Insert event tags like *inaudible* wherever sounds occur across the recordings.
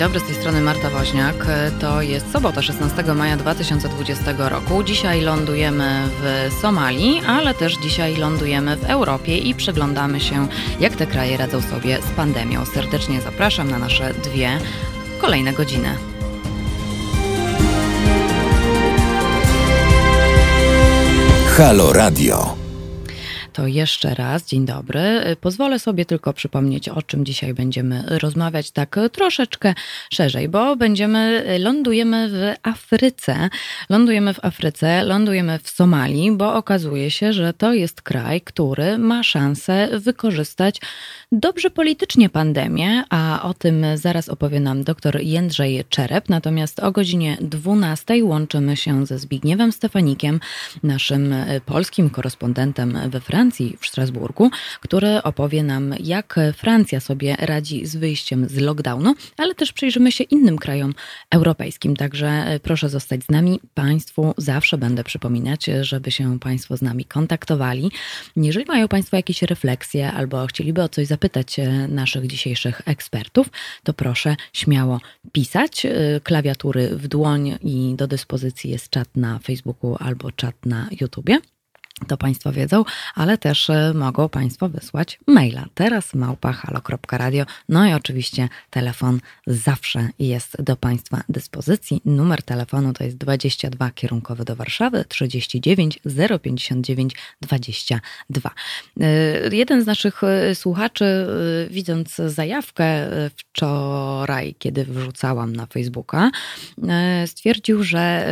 dobry, z tej strony Marta Woźniak. To jest sobota, 16 maja 2020 roku. Dzisiaj lądujemy w Somalii, ale też dzisiaj lądujemy w Europie i przyglądamy się, jak te kraje radzą sobie z pandemią. Serdecznie zapraszam na nasze dwie kolejne godziny. Halo Radio to jeszcze raz dzień dobry. Pozwolę sobie tylko przypomnieć, o czym dzisiaj będziemy rozmawiać tak troszeczkę szerzej, bo będziemy, lądujemy w Afryce. Lądujemy w Afryce, lądujemy w Somalii, bo okazuje się, że to jest kraj, który ma szansę wykorzystać dobrze politycznie pandemię, a o tym zaraz opowie nam dr Jędrzej Czerep. Natomiast o godzinie 12 łączymy się ze Zbigniewem Stefanikiem, naszym polskim korespondentem we Francji Francji w Strasburgu, który opowie nam, jak Francja sobie radzi z wyjściem z lockdownu, ale też przyjrzymy się innym krajom europejskim. Także e, proszę zostać z nami. Państwu zawsze będę przypominać, żeby się Państwo z nami kontaktowali. Jeżeli mają Państwo jakieś refleksje albo chcieliby o coś zapytać e, naszych dzisiejszych ekspertów, to proszę śmiało pisać. E, klawiatury w dłoń i do dyspozycji jest czat na Facebooku albo czat na YouTubie to Państwo wiedzą, ale też e, mogą Państwo wysłać maila. Teraz małpa halo.radio. No i oczywiście telefon zawsze jest do Państwa dyspozycji. Numer telefonu to jest 22 kierunkowy do Warszawy 39 059 22. Jeden z naszych e, słuchaczy, e, widząc zajawkę wczoraj, kiedy wrzucałam na Facebooka, stwierdził, że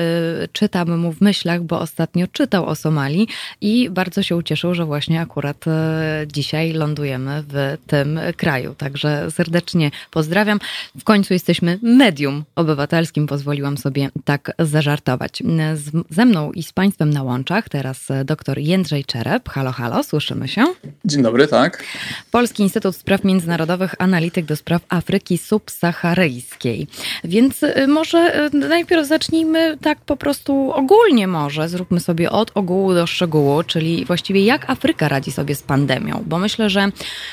czytam mu w myślach, bo ostatnio czytał o Somalii i bardzo się ucieszył, że właśnie akurat e, dzisiaj lądujemy w tym kraju. Także serdecznie pozdrawiam. W końcu jesteśmy medium obywatelskim, pozwoliłam sobie tak zażartować. Z, ze mną i z Państwem na łączach teraz dr Jędrzej Czerep. Halo, halo, słyszymy się? Dzień dobry, tak. Polski Instytut Spraw Międzynarodowych, analityk do spraw Afryki subsaharyjskiej. Więc e, może e, najpierw zacznijmy tak po prostu ogólnie może, zróbmy sobie od ogółu do szczegółu czyli właściwie jak Afryka radzi sobie z pandemią, bo myślę, że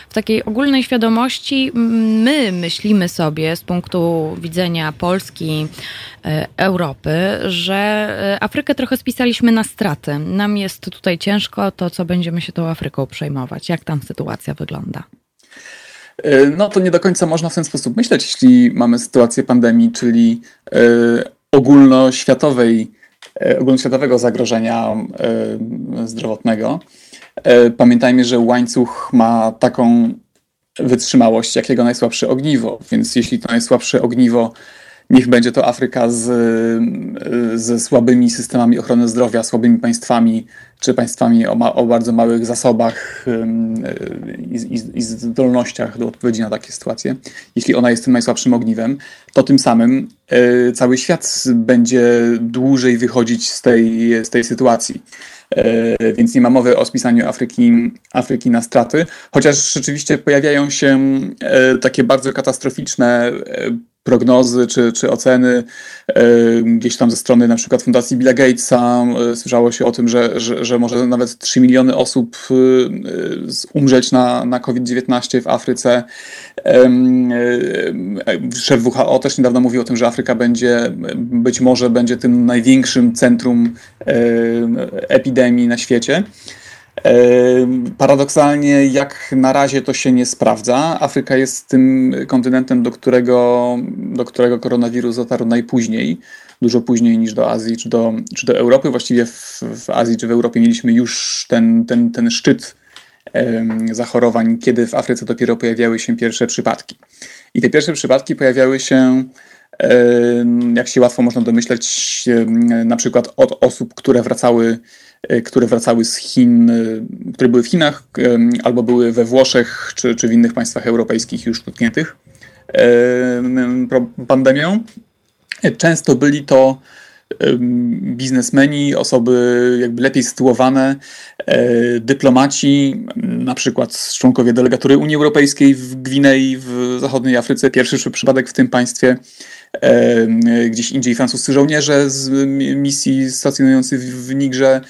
w takiej ogólnej świadomości my myślimy sobie z punktu widzenia Polski, e, Europy, że e, Afrykę trochę spisaliśmy na straty. Nam jest tutaj ciężko, to co będziemy się tą Afryką przejmować? Jak tam sytuacja wygląda? E, no to nie do końca można w ten sposób myśleć, jeśli mamy sytuację pandemii, czyli ogólnoświatowej ogólnoświatowego zagrożenia e, zdrowotnego. E, pamiętajmy, że łańcuch ma taką wytrzymałość, jak jego najsłabsze ogniwo, więc jeśli to najsłabsze ogniwo niech będzie to Afryka z, ze słabymi systemami ochrony zdrowia, słabymi państwami, czy państwami o, ma, o bardzo małych zasobach i, i, i, zdolnościach do odpowiedzi na takie sytuacje. Jeśli ona jest tym najsłabszym ogniwem, to tym samym y, cały świat będzie dłużej wychodzić z tej, z tej sytuacji. Y, więc nie ma mowy o spisaniu Afryki, Afryki na straty, chociaż rzeczywiście pojawiają się y, takie bardzo katastroficzne prognozy czy, czy oceny e, gdzieś tam ze strony na przykład Fundacji Billa Gatesa. E, słyszało się o tym, że, że, że może nawet 3 miliony osób e, umrzeć na, na COVID-19 w Afryce. Szef WHO też niedawno mówił o tym, że Afryka będzie, być może będzie tym największym centrum epidemii na świecie. Paradoksalnie, jak na razie to się nie sprawdza. Afryka jest tym kontynentem, do którego, do którego koronawirus dotarł najpóźniej, dużo później niż do Azji czy do, czy do Europy. Właściwie w, w Azji czy w Europie mieliśmy już ten, ten, ten szczyt zachorowań, kiedy w Afryce dopiero pojawiały się pierwsze przypadki. I te pierwsze przypadki pojawiały się, jak się łatwo można domyśleć, na przykład od osób, które wracały które wracały z Chin, e, które były w Chinach albo były we Włoszech czy, czy w innych państwach europejskich już dotkniętych pandemią. Często byli to biznesmeni, osoby jakby lepiej sytuowane, e, dyplomaci, na przykład członkowie delegatury Unii Europejskiej w Gwinei, w zachodniej Afryce. Pierwszy przypadek w tym państwie gdzieś indziej francuscy żołnierze z misji stacjonujących w Nigrze,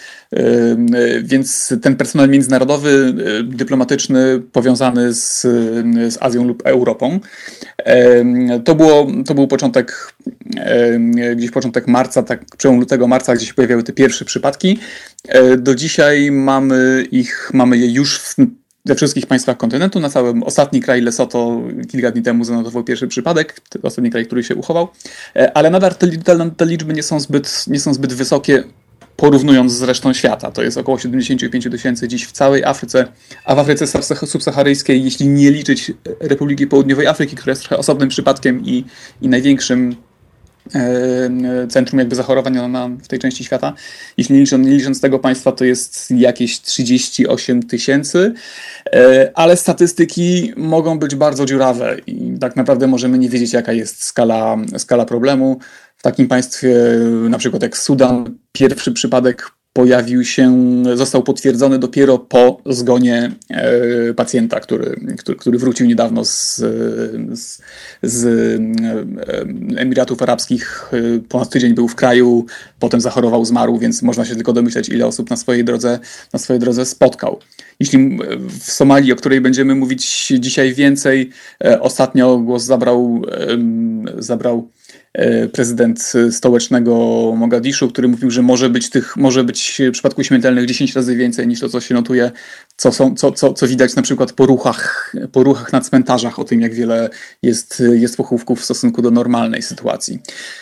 więc ten personel międzynarodowy, dyplomatyczny, powiązany z, z Azją lub Europą. To, było, to był początek, gdzieś początek marca, tak przełom lutego, marca, gdzie się pojawiały te pierwsze przypadki. E, do dzisiaj mamy ich, mamy je już w we wszystkich państwach kontynentu, na całym ostatni kraj Lesoto kilka dni temu zanotował pierwszy przypadek, ostatni kraj, który się uchował, e, ale nadal te, te, te liczby nie są, zbyt, nie są zbyt wysokie porównując z resztą świata. To jest około 75 tysięcy dziś w całej Afryce, a w Afryce subsaharyjskiej, jeśli nie liczyć Republiki Południowej Afryki, która jest trochę osobnym przypadkiem i, i największym centrum jakby zachorowań na, w tej części świata. Jeśli nie licząc, nie licząc tego państwa, to jest jakieś 38 tysięcy, e, ale statystyki mogą być bardzo dziurawe i tak naprawdę możemy nie wiedzieć, jaka jest skala, skala problemu takim państwie, na przykład jak Sudan, pierwszy przypadek pojawił się, został potwierdzony dopiero po zgonie e, pacjenta, który, który, który wrócił niedawno z, z, z e, Emiratów Arabskich. E, ponad tydzień był w kraju, potem zachorował, zmarł, więc można się tylko domyśleć, ile osób na swojej drodze, na swojej drodze spotkał. Jeśli w Somalii, o której będziemy mówić dzisiaj więcej, ostatnio głos zabrał, zabrał E, prezydent stołecznego Mogadiszu, który mówił, że może być tych, może być przypadków śmiertelnych 10 razy więcej niż to, co się notuje, co, są, co, co, co widać na przykład po ruchach, po ruchach na cmentarzach, o tym, jak wiele jest, jest pochówków w stosunku do normalnej sytuacji.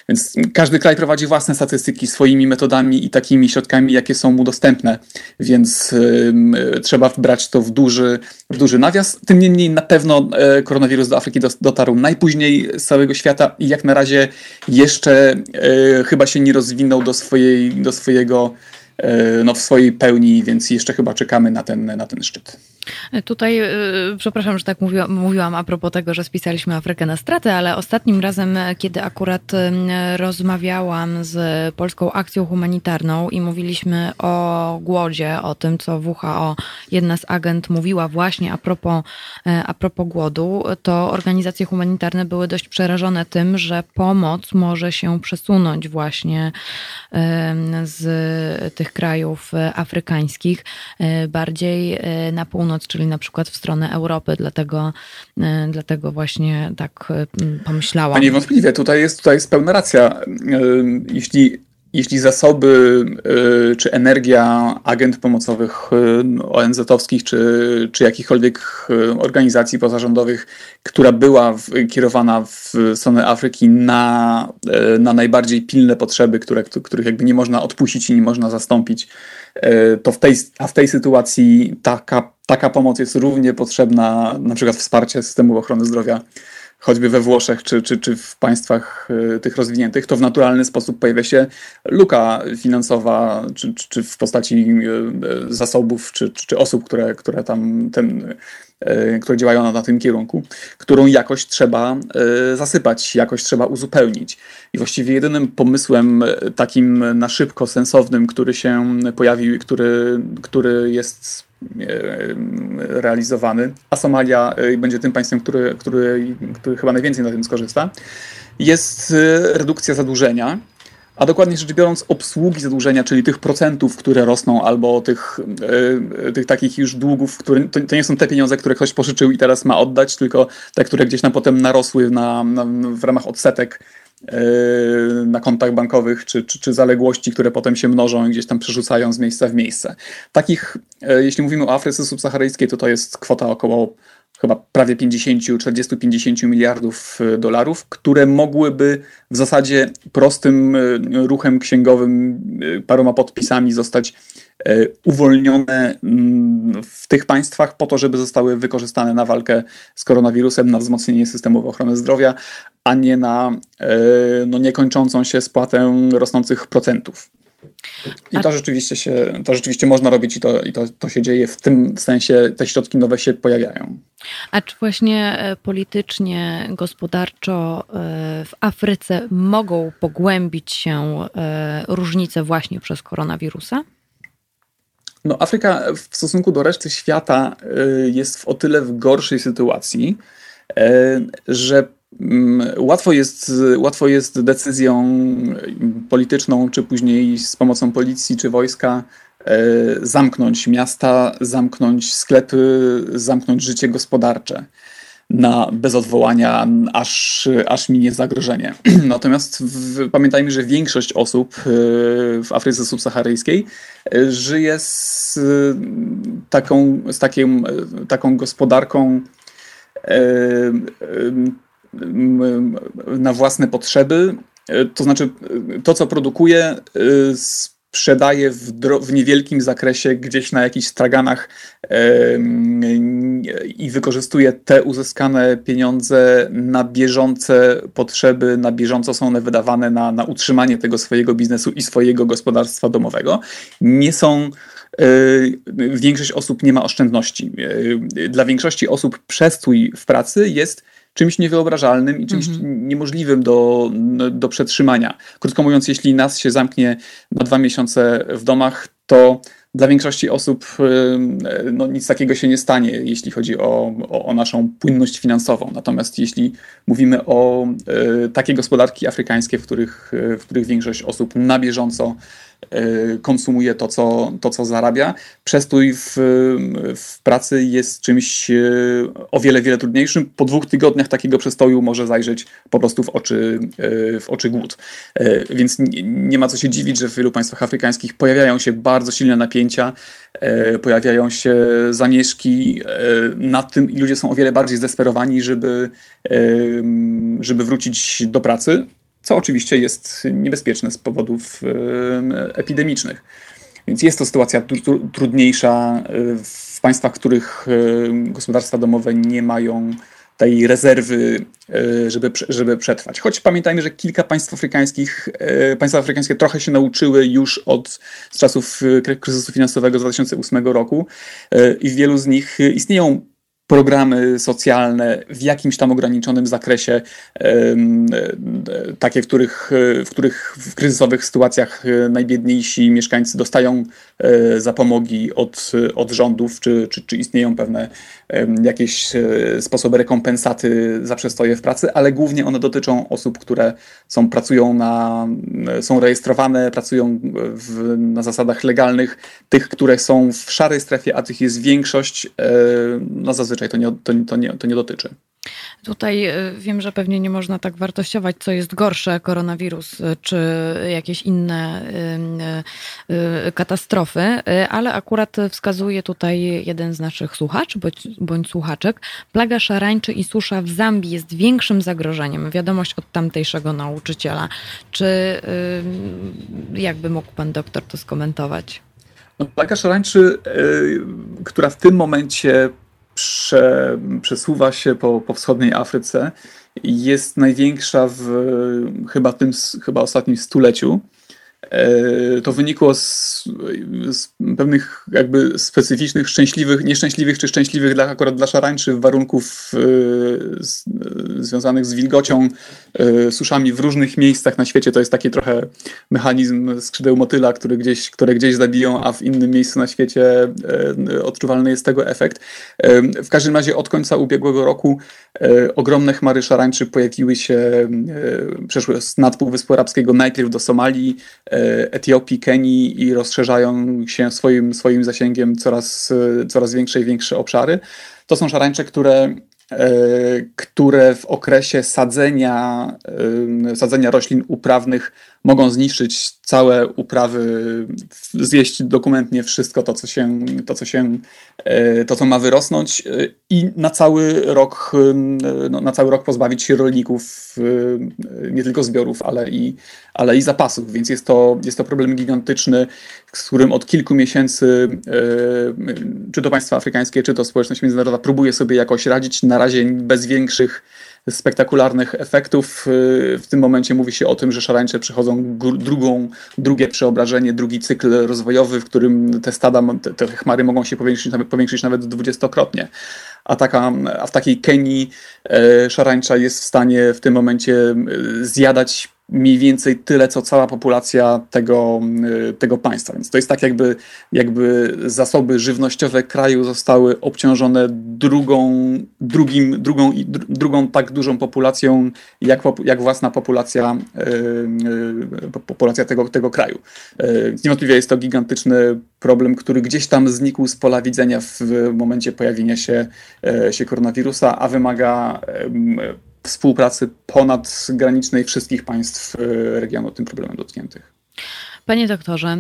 Więc każdy kraj prowadzi własne statystyki swoimi metodami i takimi środkami, jakie są mu dostępne, więc y, trzeba brać to w duży, w duży nawias. Tym niemniej na pewno e, koronawirus do Afryki dotarł najpóźniej z całego świata i jak na razie jeszcze e, chyba się nie rozwinął do, swojej, do swojego no, w swojej pełni, więc jeszcze chyba czekamy na ten, na ten szczyt. Tutaj, e, przepraszam, że tak mówiłam, a propos tego, że spisaliśmy Afrykę na stratę, ale ostatnim razem, kiedy akurat rozmawiałam z Polską Akcją Humanitarną i mówiliśmy o głodzie, o tym, co WHO, jedna z agent mówiła właśnie a propos, e, a propos głodu, to organizacje humanitarne były dość przerażone tym, że pomoc może się przesunąć właśnie z tych krajów afrykańskich bardziej na północ, czyli na przykład w stronę Europy, dlatego, dlatego właśnie tak pomyślałam. A niewątpliwie, tutaj jest, tutaj jest pełna racja. Jeśli jeśli zasoby czy energia agent pomocowych ONZ-owskich czy, czy jakichkolwiek organizacji pozarządowych, która była w, kierowana w stronę Afryki na, na najbardziej pilne potrzeby, które, których jakby nie można odpuścić i nie można zastąpić, to w tej, a w tej sytuacji taka, taka pomoc jest równie potrzebna, na przykład wsparcie systemu ochrony zdrowia choćby we Włoszech czy, czy, czy w państwach y, tych rozwiniętych, to w naturalny sposób pojawia się luka finansowa, czy, czy, czy w postaci y, y, zasobów, czy, czy, osób, które, które tam ten które działają na, tym kierunku, którą jakoś trzeba zasypać, jakoś trzeba uzupełnić. I właściwie jedynym pomysłem takim na szybko sensownym, który się pojawił, który, który jest realizowany, a Somalia e, będzie tym państwem, który, który, który chyba najwięcej na tym skorzysta, jest e, redukcja zadłużenia, a dokładnie rzecz biorąc obsługi zadłużenia, czyli tych procentów, które rosną, albo tych, tych takich już długów, które, to, to, nie są te pieniądze, które ktoś pożyczył i teraz ma oddać, tylko te, które gdzieś tam potem narosły na, na w ramach odsetek na kontach bankowych, czy, czy, czy, zaległości, które potem się mnożą i gdzieś tam przerzucają z miejsca w miejsce. Takich, yy, jeśli mówimy o Afryce subsaharyjskiej, to to jest kwota około chyba prawie 50, 40-50 miliardów yy, dolarów, które mogłyby w zasadzie prostym ruchem księgowym, paroma podpisami zostać uwolnione mm, w tych państwach po to, żeby zostały wykorzystane na walkę z koronawirusem, na wzmocnienie systemu ochrony zdrowia, a nie na e, no, niekończącą się spłatę rosnących procentów. I to rzeczywiście się, to rzeczywiście można robić i, to, i to, to się dzieje w tym sensie, te środki nowe się pojawiają. A czy właśnie e, politycznie, gospodarczo e, w Afryce mogą pogłębić się różnice właśnie przez koronawirusa? No, Afryka w stosunku do reszty świata jest w o tyle w gorszej sytuacji, że mm, łatwo jest, łatwo jest decyzją polityczną, czy później z pomocą policji, czy wojska zamknąć miasta, zamknąć sklepy, zamknąć życie gospodarcze na, bez odwołania, aż, aż minie zagrożenie. *clears throat* Natomiast w, pamiętajmy, że większość osób e, w Afryce subsaharyjskiej e, żyje z taką, z takim, taką gospodarką na własne potrzeby. To znaczy, to co produkuje, sprzedaje w, w, niewielkim zakresie gdzieś na jakichś straganach i wykorzystuje te uzyskane pieniądze na bieżące potrzeby, na bieżąco są one wydawane na, na utrzymanie tego swojego biznesu i swojego gospodarstwa domowego. Nie są e, większość osób nie ma oszczędności. E, dla większości osób przestój w pracy jest czymś niewyobrażalnym i czymś mhm. niemożliwym do, do przetrzymania. Krótko mówiąc, jeśli nas się zamknie na dwa miesiące w domach, to dla większości osób no, nic takiego się nie stanie, jeśli chodzi o, o, o naszą płynność finansową. Natomiast jeśli mówimy o y, takie gospodarki afrykańskie, w których, w których większość osób na bieżąco Y, konsumuje to, co, to, co zarabia. Przestój w, w pracy jest czymś y, o wiele, wiele trudniejszym. Po dwóch tygodniach takiego przestoju może zajrzeć po prostu w oczy, y, w oczy głód. Więc nie, nie ma co się dziwić, że w wielu państwach afrykańskich pojawiają się bardzo silne napięcia, pojawiają się zamieszki nad tym i ludzie są o wiele bardziej zdesperowani, żeby, żeby wrócić do pracy co oczywiście jest niebezpieczne z powodów epidemicznych. Więc jest to sytuacja trudniejsza e, w państwach, w których e, gospodarstwa domowe nie mają tej rezerwy, e, żeby, żeby przetrwać. Choć pamiętajmy, że kilka państw afrykańskich, państwa afrykańskie trochę się nauczyły już od z czasów kryzysu finansowego z 2008 roku i w wielu z nich istnieją programy socjalne w jakimś tam ograniczonym zakresie, takie, w których, w których w kryzysowych sytuacjach e, najbiedniejsi mieszkańcy dostają e, zapomogi od, od rządów, czy, czy, czy istnieją pewne jakieś e, sposoby rekompensaty za przestoje w pracy, ale głównie one dotyczą osób, które są, pracują na, są rejestrowane, pracują w, na zasadach legalnych, tych, które są w szarej strefie, a tych jest większość, no zazwyczaj to nie, to, to nie, to nie dotyczy. Tutaj y, wiem, że pewnie nie można tak wartościować, co jest gorsze, koronawirus y, czy jakieś inne y, katastrofy, ale akurat wskazuje tutaj jeden z naszych słuchaczy bądź, bądź słuchaczek. Plaga szarańczy i susza w Zambii jest większym zagrożeniem. Wiadomość od tamtejszego nauczyciela. Czy jakby mógł pan doktor to skomentować? No, plaga szarańczy, która w tym momencie prze, przesuwa się po, po wschodniej Afryce. Jest największa w chyba tym chyba ostatnim stuleciu. E, to wynikło z, z, pewnych jakby specyficznych, szczęśliwych, nieszczęśliwych czy szczęśliwych dla, akurat dla szarańczy warunków e, z, związanych z wilgocią, e, suszami w różnych miejscach na świecie. To jest taki trochę mechanizm skrzydeł motyla, który gdzieś, które gdzieś zabiją, a w innym miejscu na świecie odczuwalny jest tego efekt. W każdym razie od końca ubiegłego roku ogromne chmary szarańczy pojawiły się, przeszły z nad Półwyspu Arabskiego najpierw do Somalii, Etiopii, Kenii i rozszerzają się swoim, swoim zasięgiem coraz, coraz większe i większe obszary. To są szarańcze, które które w okresie sadzenia, e, sadzenia roślin uprawnych mogą zniszczyć całe uprawy, zjeść dokumentnie wszystko to, co się, to, co się, e, to, co ma wyrosnąć i na cały rok, no, na cały rok pozbawić się rolników nie tylko zbiorów, ale i, ale i zapasów, więc jest to, jest to problem gigantyczny, z którym od kilku miesięcy czy to państwa afrykańskie, czy to społeczność międzynarodowa próbuje sobie jakoś radzić, na razie bez większych spektakularnych efektów. Y, w tym momencie mówi się o tym, że szarańcze przechodzą drugą, drugie przeobrażenie, drugi cykl rozwojowy, w którym te stada, te, te chmary mogą się powiększyć, powiększyć nawet dwudziestokrotnie. A, taka, a w takiej Kenii e, szarańcza jest w stanie w tym momencie zjadać mniej więcej tyle, co cała populacja tego, y, tego państwa. Więc to jest tak, jakby, jakby zasoby żywnościowe kraju zostały obciążone drugą, drugim, drugą, drugą tak dużą populacją, jak, jak własna populacja, populacja tego, tego kraju. Niewątpliwie jest to gigantyczny problem, który gdzieś tam znikł z pola widzenia w momencie pojawienia się, się koronawirusa, a wymaga współpracy ponadgranicznej wszystkich państw e, regionu tym problemem dotkniętych. Panie doktorze,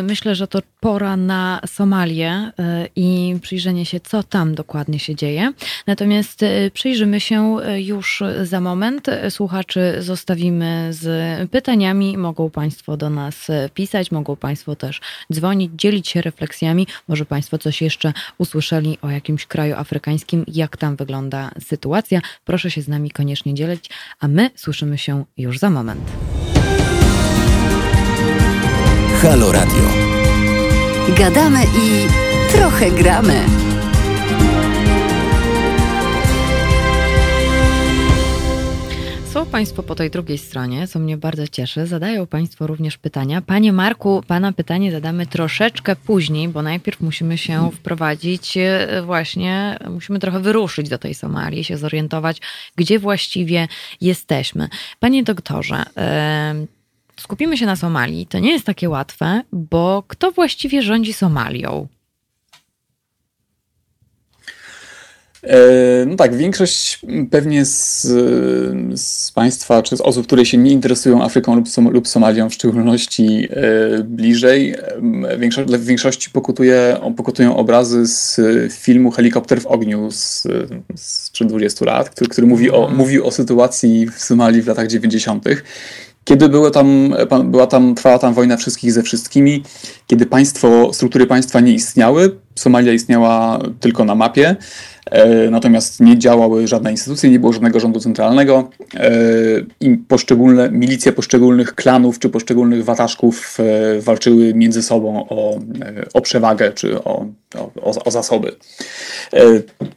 y, myślę, że to pora na Somalię y, i przyjrzenie się, co tam dokładnie się dzieje. Natomiast y, przyjrzymy się już za moment. Słuchaczy zostawimy z pytaniami. Mogą Państwo do nas pisać, mogą Państwo też dzwonić, dzielić się refleksjami. Może Państwo coś jeszcze usłyszeli o jakimś kraju afrykańskim, jak tam wygląda sytuacja. Proszę się z nami koniecznie dzielić, a my słyszymy się już za moment. Halo Radio. Gadamy i trochę gramy. Są Państwo po tej drugiej stronie, co mnie bardzo cieszy. Zadają Państwo również pytania. Panie Marku, Pana pytanie zadamy troszeczkę później, bo najpierw musimy się wprowadzić, e, właśnie musimy trochę wyruszyć do tej Somalii, się zorientować, gdzie właściwie jesteśmy. Panie doktorze, skupimy się na Somalii. To nie jest takie łatwe, bo kto właściwie rządzi Somalią? E, no tak, większość pewnie z, z, Państwa, czy z osób, które się nie interesują Afryką lub, Som lub Somalią w szczególności e, bliżej, e, większość, w większości pokutuje, pokutują obrazy z filmu Helikopter w ogniu z, sprzed 20 lat, który, który mówi, o, mówi o sytuacji w Somalii w latach 90. Kiedy było tam, była tam, trwała tam wojna wszystkich ze wszystkimi, kiedy państwo, struktury państwa nie istniały, Somalia istniała tylko na mapie, e, natomiast nie działały żadne instytucje, nie było żadnego rządu centralnego e, i poszczególne milicje poszczególnych klanów czy poszczególnych wataszków e, walczyły między sobą o, o przewagę czy o, o, o zasoby.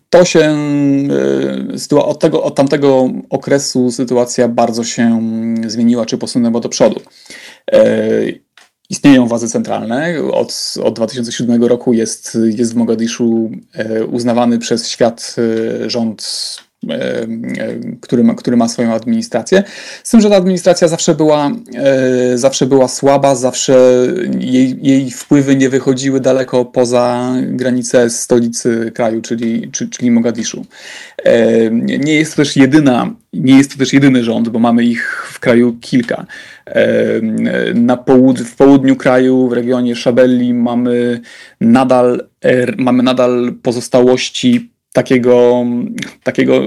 To się od, tego, od tamtego okresu sytuacja bardzo się zmieniła czy posunęła do przodu. Istnieją władze centralne. Od, od 2007 roku jest, jest w Mogadiszu e, uznawany przez świat e, rząd który ma, który ma swoją administrację. Z tym, że ta administracja zawsze była, e, zawsze była słaba, zawsze jej, jej wpływy nie wychodziły daleko poza granice stolicy kraju, czyli, czyli Mogadiszu. Nie jest to też jedyna, nie jest to też jedyny rząd, bo mamy ich w kraju kilka. Na połud w południu kraju, w regionie Szabelli mamy nadal, mamy nadal pozostałości takiego, takiego,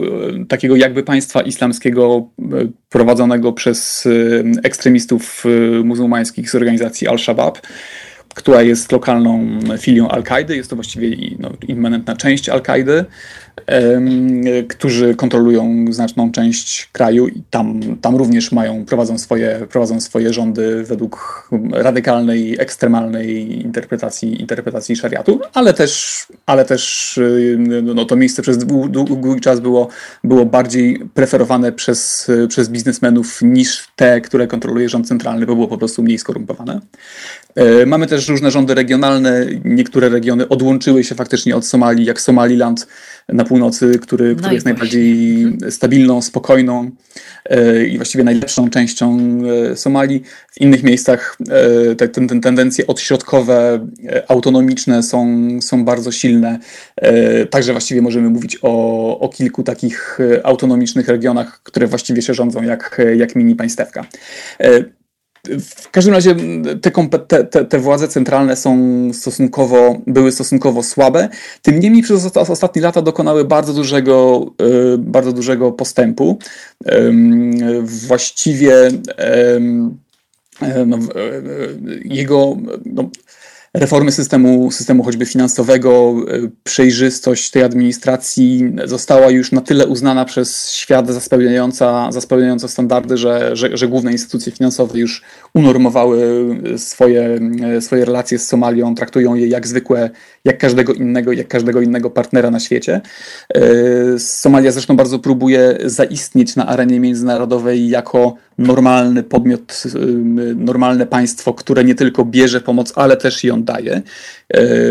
takiego jakby państwa islamskiego e, prowadzonego przez e, ekstremistów e, muzułmańskich z organizacji Al-Shabaab, która jest lokalną filią Al-Kaidy. Jest to właściwie no, immanentna część Al-Kaidy którzy kontrolują znaczną część kraju i tam, tam również mają, prowadzą swoje, prowadzą swoje rządy według radykalnej, ekstremalnej interpretacji, interpretacji szariatu, ale też, ale też no, to miejsce przez długi czas było, było bardziej preferowane przez, przez biznesmenów niż te, które kontroluje rząd centralny, bo było po prostu mniej skorumpowane. E, mamy też różne rządy regionalne. Niektóre regiony odłączyły się faktycznie od Somalii, jak Somaliland na północy, który, no który jest najbardziej stabilną, spokojną e, i właściwie najlepszą częścią e, Somalii. W innych miejscach te, te, te tendencje odśrodkowe, autonomiczne są, są bardzo silne. Także właściwie możemy mówić o, o kilku takich autonomicznych regionach, które właściwie się rządzą jak, jak mini państewka. W każdym razie te, te, te, władze centralne są stosunkowo, były stosunkowo słabe. Tym niemniej przez ostatnie lata dokonały bardzo dużego, e, bardzo dużego postępu. Właściwie e, no, e, jego no, reformy systemu, systemu choćby finansowego, przejrzystość tej administracji została już na tyle uznana przez świat za spełniająca, za spełniająca standardy, że, że, że główne instytucje finansowe już unormowały swoje, swoje relacje z Somalią, traktują je jak zwykłe, jak każdego innego, jak każdego innego partnera na świecie. Somalia zresztą bardzo próbuje zaistnieć na arenie międzynarodowej jako normalny podmiot, normalne państwo, które nie tylko bierze pomoc, ale też ją daje. E,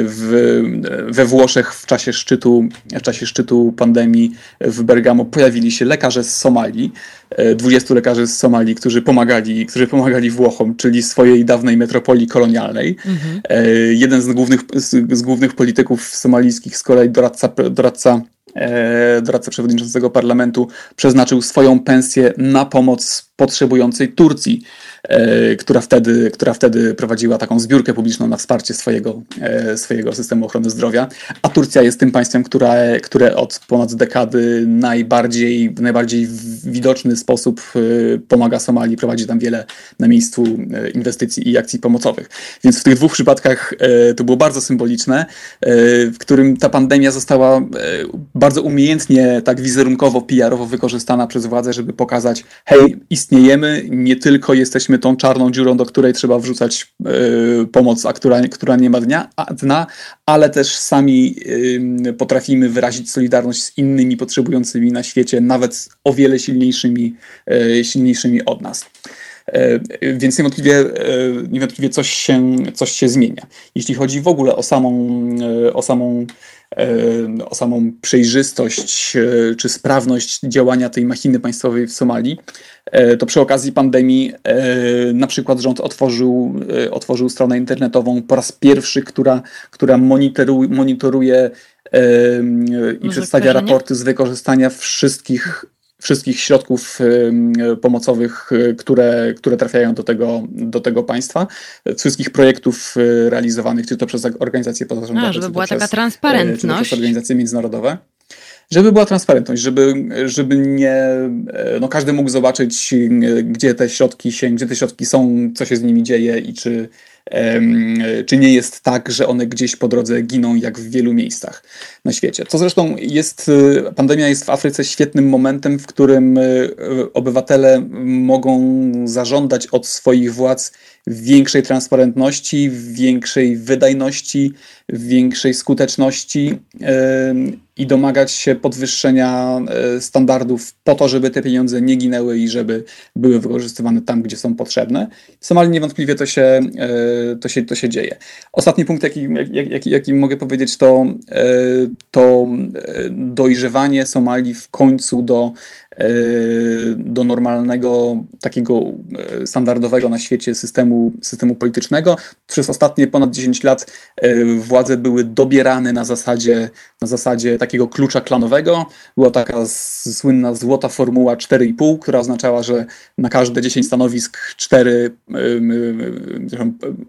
w, we Włoszech w czasie szczytu, w czasie szczytu pandemii w Bergamo pojawili się lekarze z Somalii, 20 e, lekarzy z Somalii, którzy pomagali, którzy pomagali Włochom, czyli swojej dawnej metropolii kolonialnej. Mhm. E, jeden z głównych, z, z głównych polityków somalijskich, z kolei doradca, doradca doradca przewodniczącego parlamentu przeznaczył swoją pensję na pomoc potrzebującej Turcji, e, która wtedy, która wtedy prowadziła taką zbiórkę publiczną na wsparcie swojego, e, swojego systemu ochrony zdrowia. A Turcja jest tym państwem, które, które od ponad dekady najbardziej, w najbardziej widoczny sposób e, pomaga Somalii, prowadzi tam wiele na miejscu inwestycji i akcji pomocowych. Więc w tych dwóch przypadkach to było bardzo symboliczne, w którym ta pandemia została bardzo umiejętnie, tak wizerunkowo, PR-owo wykorzystana przez władze, żeby pokazać, hej, istniejemy, nie tylko jesteśmy tą czarną dziurą, do której trzeba wrzucać y, pomoc, a która, która nie ma dnia, a, dna, ale też sami y, potrafimy wyrazić solidarność z innymi potrzebującymi na świecie, nawet o wiele silniejszymi, y, silniejszymi od nas. Więc niewątpliwie, niewątpliwie coś, się, coś się zmienia. Jeśli chodzi w ogóle o samą, o samą o samą przejrzystość czy sprawność działania tej machiny państwowej w Somalii, E, to przy okazji pandemii e, na przykład rząd otworzył, e, otworzył stronę internetową po raz pierwszy, która, która monitoruje, monitoruje i przedstawia raporty z wykorzystania wszystkich wszystkich środków pomocowych, które, które trafiają do tego, do tego państwa, wszystkich projektów realizowanych, czy to przez organizacje pozarządowe, A, żeby była taka transparentność. Czy to przez organizacje międzynarodowe żeby była transparentność, żeby, żeby nie, no każdy mógł zobaczyć, gdzie te środki się, gdzie te środki są, co się z nimi dzieje i czy, czy nie jest tak, że one gdzieś po drodze giną, jak w wielu miejscach na świecie. Co zresztą jest, pandemia jest w Afryce świetnym momentem, w którym obywatele mogą zażądać od swoich władz większej transparentności, większej wydajności, większej skuteczności i domagać się podwyższenia e, standardów po to, żeby te pieniądze nie ginęły i żeby były wykorzystywane tam, gdzie są potrzebne. W Somalii niewątpliwie to się, e, to się, to się dzieje. Ostatni punkt, jaki, jaki, jaki mogę powiedzieć, to, e, to dojrzewanie Somalii w końcu do do normalnego, takiego e, standardowego na świecie systemu, systemu politycznego. Przez ostatnie ponad 10 lat e, władze były dobierane na zasadzie, na zasadzie takiego klucza klanowego. Była taka słynna złota formuła 4,5, która oznaczała, że na każde 10 stanowisk 4,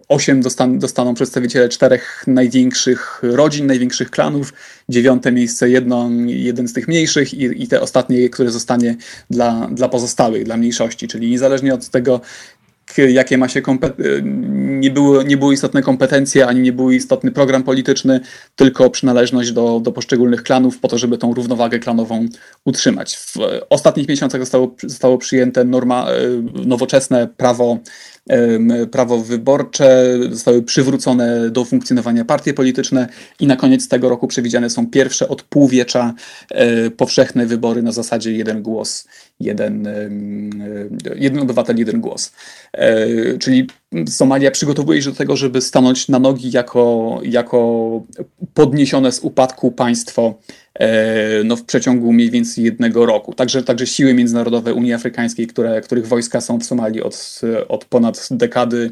8 dostaną, dostaną przedstawiciele czterech największych rodzin, największych klanów, dziewiąte miejsce jedno, jeden z tych mniejszych i, i te ostatnie, które dla, dla pozostałych, dla mniejszości, czyli niezależnie od tego, jakie ma się nie, były, nie były istotne kompetencje, ani nie był istotny program polityczny, tylko przynależność do, do poszczególnych klanów po to, żeby tą równowagę klanową utrzymać. W ostatnich miesiącach zostało, zostało przyjęte norma, e, nowoczesne prawo prawo wyborcze, zostały przywrócone do funkcjonowania partie polityczne i na koniec tego roku przewidziane są pierwsze od półwiecza e, powszechne wybory na zasadzie jeden głos, jeden, jeden obywatel, jeden głos. E, czyli Somalia przygotowuje się do tego, żeby stanąć na nogi jako, jako podniesione z upadku państwo E, no, w przeciągu mniej więcej jednego roku. Także, także siły międzynarodowe Unii Afrykańskiej, które, których wojska są w Somalii od, od ponad dekady,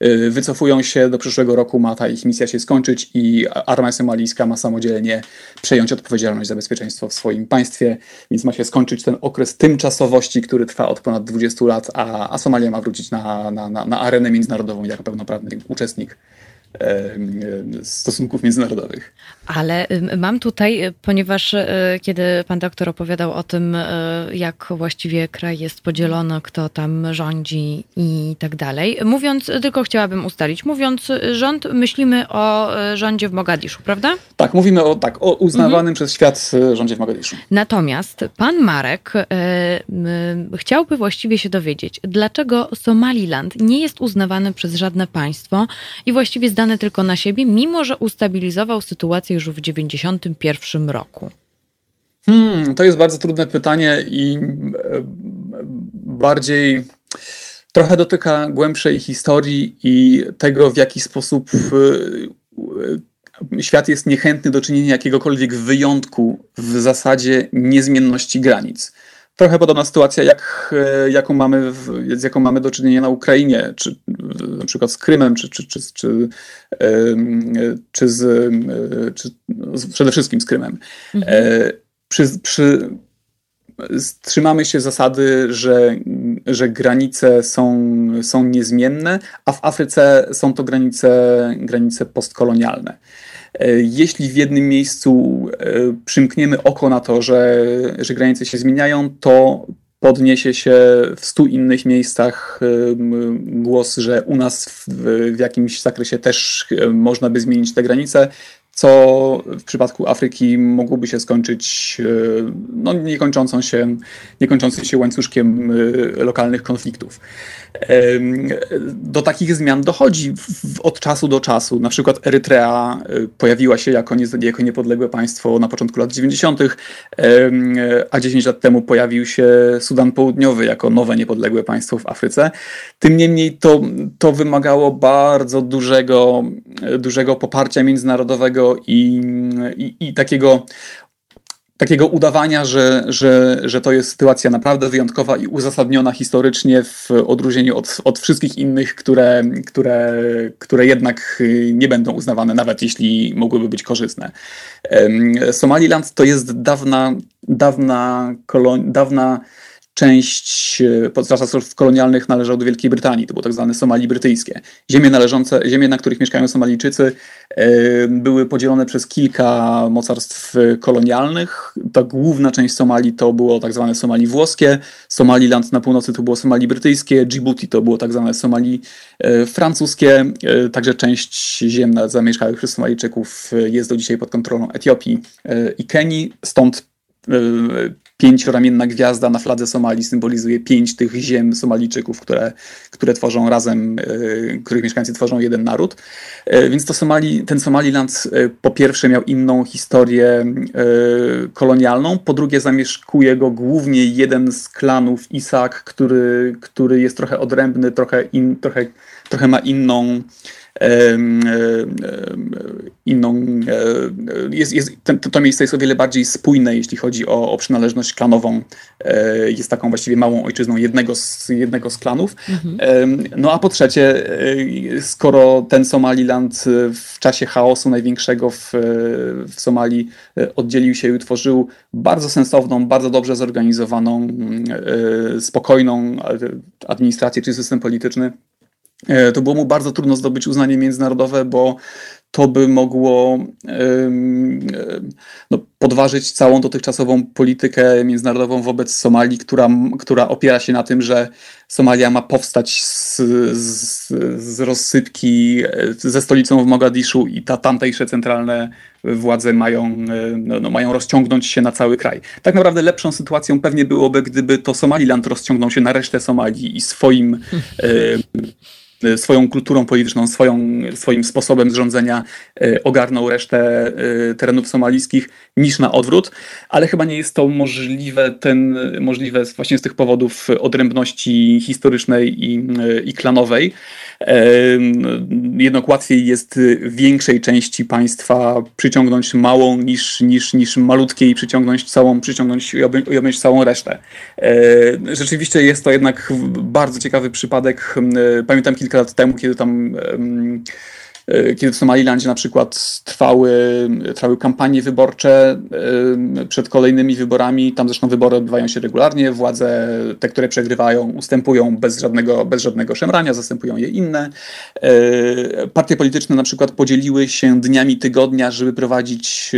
e, wycofują się. Do przyszłego roku ma ta ich misja się skończyć i armia somalijska ma samodzielnie przejąć odpowiedzialność za bezpieczeństwo w swoim państwie, więc ma się skończyć ten okres tymczasowości, który trwa od ponad 20 lat, a, a Somalia ma wrócić na, na, na, na arenę międzynarodową jako pełnoprawny uczestnik stosunków międzynarodowych. Ale mam tutaj, ponieważ kiedy pan doktor opowiadał o tym, jak właściwie kraj jest podzielony, kto tam rządzi i tak dalej, mówiąc, tylko chciałabym ustalić, mówiąc rząd, myślimy o rządzie w Mogadiszu, prawda? Tak, mówimy o, tak, o uznawanym mhm. przez świat rządzie w Mogadiszu. Natomiast pan Marek chciałby właściwie się dowiedzieć, dlaczego Somaliland nie jest uznawany przez żadne państwo i właściwie zdany tylko na siebie, mimo że ustabilizował sytuację już w 1991 roku? Hmm, to jest bardzo trudne pytanie i e, bardziej trochę dotyka głębszej historii i tego, w jaki sposób e, świat jest niechętny do czynienia jakiegokolwiek wyjątku w zasadzie niezmienności granic trochę podobna sytuacja, jak, e, jaką mamy w, z jaką mamy do czynienia na Ukrainie, czy na przykład z Krymem, czy, czy, czy, czy, czy, z, e, czy przede wszystkim z Krymem. Mhm. E, przy, przy, trzymamy się zasady, że, że granice są, są niezmienne, a w Afryce są to granice, granice postkolonialne. E, jeśli w jednym miejscu e, przymkniemy oko na to, że, że granice się zmieniają, to podniesie się w stu innych miejscach e, głos, że u nas w, w jakimś zakresie też można by zmienić te granice co w przypadku Afryki mogłoby się skończyć no, niekończącą się, niekończącym się łańcuszkiem lokalnych konfliktów. Do takich zmian dochodzi od czasu do czasu. Na przykład Erytrea e, pojawiła się jako, nie, jako niepodległe państwo na początku lat 90., a 10 lat temu pojawił się Sudan Południowy jako nowe niepodległe państwo w Afryce. Tym niemniej to, to wymagało bardzo dużego, dużego poparcia międzynarodowego i, i, i takiego takiego udawania, że, że, że to jest sytuacja naprawdę wyjątkowa i uzasadniona historycznie w odróżnieniu od, od wszystkich innych, które, które, które jednak nie będą uznawane, nawet jeśli mogłyby być korzystne. Somaliland to jest dawna, dawna, kolon, dawna część e, czasów kolonialnych należał do Wielkiej Brytanii, to było tak zwane Somalii brytyjskie. Ziemie należące, ziemie, na których mieszkają Somalijczycy, e, były podzielone przez kilka mocarstw kolonialnych. Ta główna część Somalii to było tak zwane Somalii włoskie, Somaliland na północy to było Somalii brytyjskie, Djibouti to było tak zwane Somalii e, francuskie, także część ziem zamieszkałych przez Somalijczyków jest do dzisiaj pod kontrolą Etiopii i Kenii, stąd pięcioramienna gwiazda na fladze Somalii symbolizuje pięć tych ziem Somalijczyków, które, które tworzą razem, e, których mieszkańcy tworzą jeden naród. E, więc to Somali, ten Somaliland e, po pierwsze miał inną historię kolonialną, po drugie zamieszkuje go głównie jeden z klanów Isak, który, który jest trochę odrębny, trochę, in, trochę, trochę ma inną inną. Jest, jest, to miejsce jest o wiele bardziej spójne, jeśli chodzi o, o przynależność klanową. E, jest taką właściwie małą ojczyzną jednego z, jednego z klanów. Mhm. No a po trzecie, e, skoro ten Somaliland w czasie chaosu największego w, w Somalii e, oddzielił się i utworzył bardzo sensowną, bardzo dobrze zorganizowaną, spokojną administrację czy system polityczny, E, to było mu bardzo trudno zdobyć uznanie międzynarodowe, bo to by mogło no, podważyć całą dotychczasową politykę międzynarodową wobec Somalii, która, która opiera się na tym, że Somalia ma powstać z, z, z rozsypki e, ze stolicą w Mogadiszu i ta tamtejsze centralne władze mają, e, no, no, mają rozciągnąć się na cały kraj. Tak naprawdę lepszą sytuacją pewnie byłoby, gdyby to Somaliland rozciągnął się na resztę Somalii i swoim Y, swoją kulturą polityczną, swoją, swoim sposobem zrządzenia y, ogarnął resztę y, terenów somalijskich niż na odwrót, ale chyba nie jest to możliwe, ten, możliwe właśnie z tych powodów odrębności historycznej i, i klanowej. Jednak łatwiej jest większej części państwa przyciągnąć małą niż, niż, niż malutkiej przyciągnąć całą, przyciągnąć i objąć całą resztę. Rzeczywiście jest to jednak bardzo ciekawy przypadek. Pamiętam kilka lat temu, kiedy tam kiedy w Somalilandzie na przykład trwały, trwały kampanie wyborcze przed kolejnymi wyborami, tam zresztą wybory odbywają się regularnie, władze, te, które przegrywają, ustępują bez żadnego, bez żadnego szemrania, zastępują je inne. Partie polityczne na przykład podzieliły się dniami tygodnia, żeby prowadzić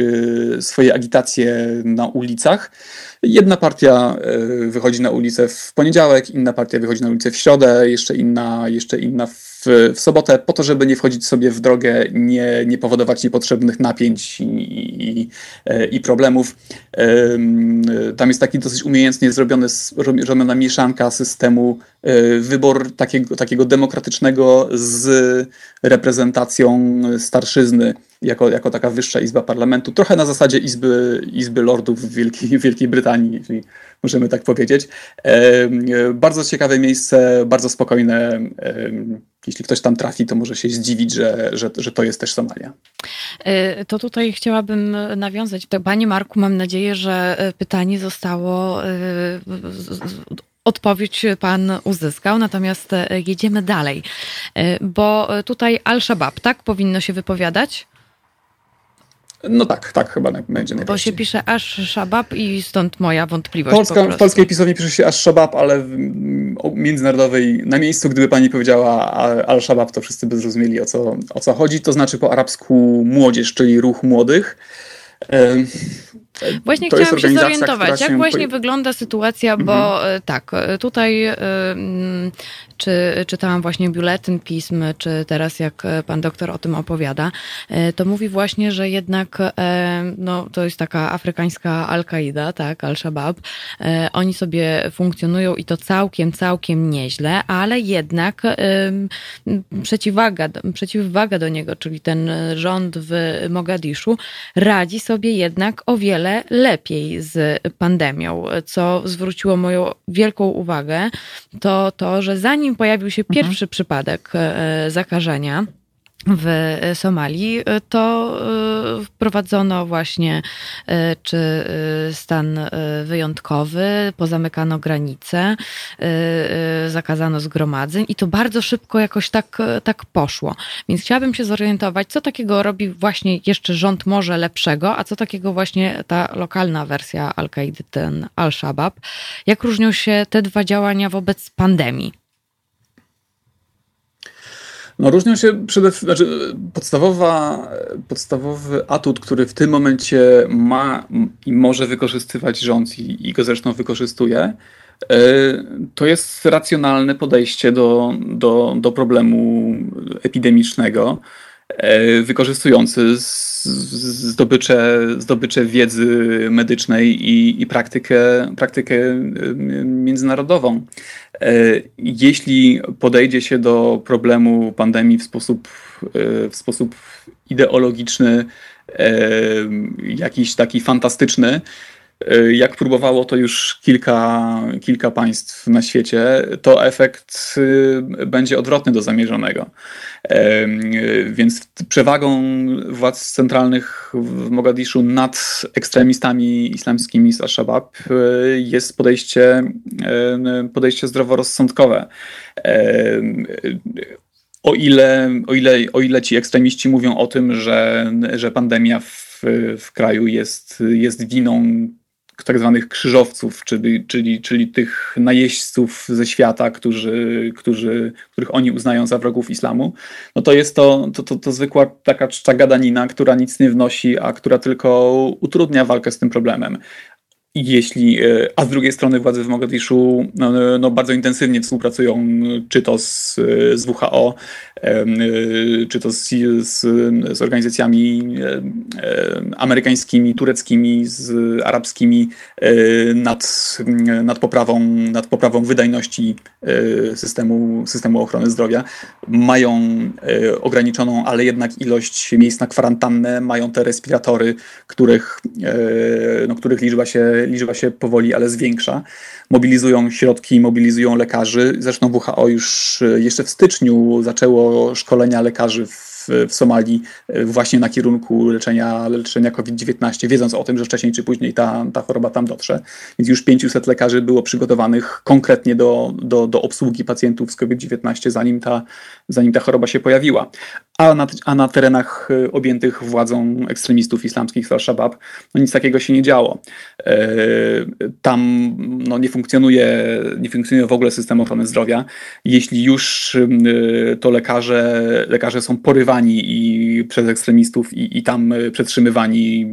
swoje agitacje na ulicach. Jedna partia e, wychodzi na ulicę w poniedziałek, inna partia wychodzi na ulicę w środę, jeszcze inna, jeszcze inna w, w sobotę, po to, żeby nie wchodzić sobie w drogę, nie, nie powodować niepotrzebnych napięć i, i, i problemów. Tam jest taki dosyć umiejętnie zrobiony, zrobiona mieszanka systemu e, wybór takiego, takiego demokratycznego z reprezentacją starszyzny jako, jako taka wyższa izba parlamentu, trochę na zasadzie Izby, izby Lordów w Wielkiej, Wielkiej Brytanii, jeśli możemy tak powiedzieć. E, bardzo ciekawe miejsce, bardzo spokojne. E, jeśli ktoś tam trafi, to może się zdziwić, że, że, że to jest też Somalia. E, to tutaj chciałabym nawiązać. Panie Marku, mam nadzieję, że pytanie zostało odpowiedź pan uzyskał, natomiast jedziemy dalej, bo tutaj Al-Shabaab, tak powinno się wypowiadać? No tak, tak chyba będzie najpierw. Bo się pisze aż Shabab i stąd moja wątpliwość. Polska, w polskiej pisowni pisze się aż Shabab, ale w międzynarodowej na miejscu, gdyby pani powiedziała al-Shabab, to wszyscy by zrozumieli o co, o co chodzi. To znaczy po arabsku młodzież, czyli ruch młodych. Właśnie to chciałam się zorientować, jak się właśnie wygląda sytuacja, bo mhm. E, tak, e, tutaj e, czy czytałam właśnie biuletyn pism, czy teraz jak pan doktor o tym opowiada, to mówi właśnie, że jednak no, to jest taka afrykańska Al-Kaida, tak, Al-Shabaab. Oni sobie funkcjonują i to całkiem, całkiem nieźle, ale jednak przeciwwaga, przeciwwaga do niego, czyli ten rząd w Mogadiszu radzi sobie jednak o wiele lepiej z pandemią. Co zwróciło moją wielką uwagę, to to, że zanim pojawił się pierwszy mhm. przypadek e, zakażenia, w Somalii, to e, wprowadzono właśnie e, czy stan wyjątkowy, pozamykano granice, zakazano zgromadzeń i to bardzo szybko jakoś tak, tak poszło. Więc chciałabym się zorientować, co takiego robi właśnie jeszcze rząd może lepszego, a co takiego właśnie ta lokalna wersja Al-Kaidy, ten Al-Shabaab. Jak różnią się te dwa działania wobec pandemii? No różnią się przede wszystkim, znaczy podstawowa, podstawowy atut, który w tym momencie ma i może wykorzystywać rząd i, i go zresztą wykorzystuje, e, to jest racjonalne podejście do, do, do problemu epidemicznego, wykorzystujący zdobycze, zdobycze wiedzy medycznej i, i praktykę, praktykę międzynarodową. E, jeśli podejdzie się do problemu pandemii w sposób, e, w sposób ideologiczny, e, jakiś taki fantastyczny, jak próbowało to już kilka, kilka państw na świecie, to efekt będzie odwrotny do zamierzonego. Więc przewagą władz centralnych w Mogadiszu nad ekstremistami islamskimi z Al-Shabaab jest podejście, podejście zdroworozsądkowe. O ile, o, ile, o ile ci ekstremiści mówią o tym, że, że pandemia w, w kraju jest, jest winą tak zwanych krzyżowców, czyli, czyli, czyli tych najeźdźców ze świata, którzy, którzy, których oni uznają za wrogów islamu, no to jest to, to, to, to zwykła taka czcza gadanina, która nic nie wnosi, a która tylko utrudnia walkę z tym problemem jeśli, e, a z drugiej strony władze w Mogadiszu no, no, bardzo intensywnie współpracują, czy to z, z WHO, e, czy to z, z, z organizacjami e, amerykańskimi, tureckimi, z arabskimi nad, nad, poprawą, nad poprawą wydajności systemu, systemu ochrony zdrowia. Mają ograniczoną, ale jednak ilość miejsc na kwarantannę, mają te respiratory, których, no, których liczba się liczba się powoli, ale zwiększa. Mobilizują środki, mobilizują lekarzy. Zresztą WHO już e, jeszcze w styczniu zaczęło szkolenia lekarzy w w, Somalii właśnie na kierunku leczenia, leczenia COVID-19, wiedząc o tym, że wcześniej czy później ta, ta choroba tam dotrze. Więc już 500 lekarzy było przygotowanych konkretnie do, do, do obsługi pacjentów z COVID-19, zanim ta, zanim ta choroba się pojawiła. A na, a na terenach objętych władzą ekstremistów islamskich z Al-Shabaab no nic takiego się nie działo. Tam no, nie, funkcjonuje, nie funkcjonuje w ogóle system ochrony zdrowia. Jeśli już to lekarze, lekarze są porywani i przez ekstremistów i, i tam przetrzymywani,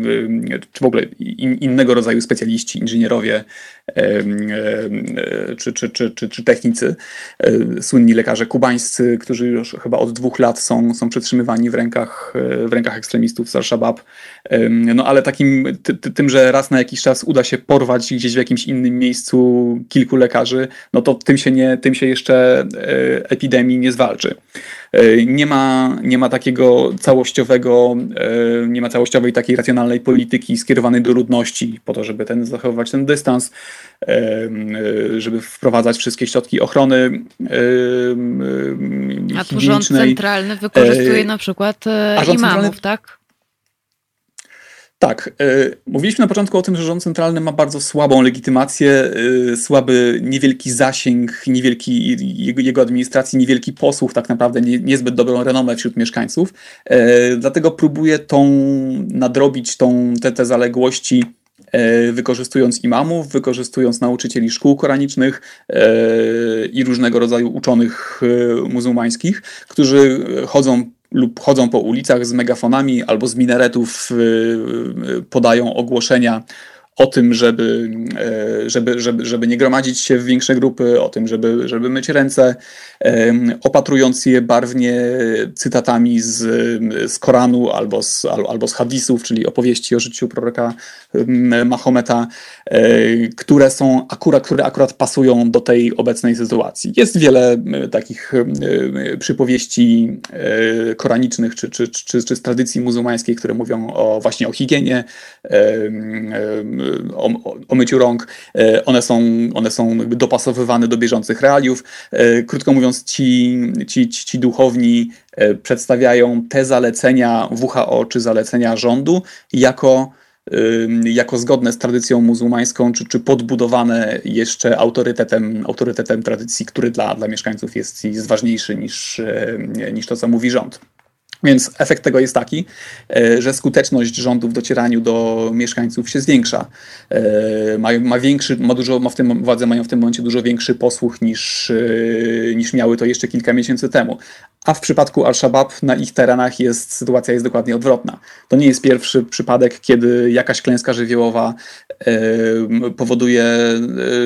czy w ogóle in, innego rodzaju specjaliści, inżynierowie czy, czy, czy, czy, czy technicy, słynni lekarze kubańscy, którzy już chyba od dwóch lat są, są przetrzymywani w rękach, w rękach ekstremistów z Al-Shabaab. No ale takim, ty, tym, że raz na jakiś czas uda się porwać gdzieś w jakimś innym miejscu kilku lekarzy, no to tym się, nie, tym się jeszcze e, epidemii nie zwalczy. E, nie ma, nie ma takiego całościowego, e, nie ma całościowej takiej racjonalnej polityki skierowanej do ludności po to, żeby ten, zachowywać ten dystans, żeby wprowadzać wszystkie środki ochrony A tu rząd centralny wykorzystuje na przykład imamów, tak? Tak. Y, mówiliśmy na początku o tym, że rząd centralny ma bardzo słabą legitymację, y, słaby, niewielki zasięg, niewielki, jego, administracji, niewielki posłuch, tak naprawdę nie, niezbyt dobrą renomę wśród mieszkańców. Y, dlatego próbuje tą nadrobić tą, te, te zaległości wykorzystując imamów, wykorzystując nauczycieli szkół koranicznych i różnego rodzaju uczonych muzułmańskich, którzy chodzą lub chodzą po ulicach z megafonami albo z minaretów y, y, podają ogłoszenia o tym, żeby, e, żeby, żeby, żeby nie gromadzić się w większe grupy, o tym, żeby, żeby myć ręce, opatrując je barwnie cytatami z, z Koranu albo z, albo z hadisów, czyli opowieści o życiu proroka Mahometa, które są akurat, które akurat pasują do tej obecnej sytuacji. Jest wiele takich przypowieści e, koranicznych czy, czy, czy, czy z tradycji muzułmańskiej, które mówią o, właśnie o higienie, o, o myciu rąk. E, one są, one są dopasowywane do bieżących realiów. E, krótko mówiąc, ci, ci, ci duchowni e, przedstawiają te zalecenia WHO czy zalecenia rządu jako jako zgodne z tradycją muzułmańską, czy, czy podbudowane jeszcze autorytetem, autorytetem tradycji, który dla, dla mieszkańców jest, jest ważniejszy niż, niż to, co mówi rząd. Więc efekt tego jest taki, e, że skuteczność rządu w docieraniu do mieszkańców się zwiększa. E, ma, ma większy, ma dużo, ma w tym, władze mają w tym momencie dużo większy posłuch niż, e, niż miały to jeszcze kilka miesięcy temu. A w przypadku Al-Shabaab na ich terenach jest, sytuacja jest dokładnie odwrotna. To nie jest pierwszy przypadek, kiedy jakaś klęska żywiołowa powoduje,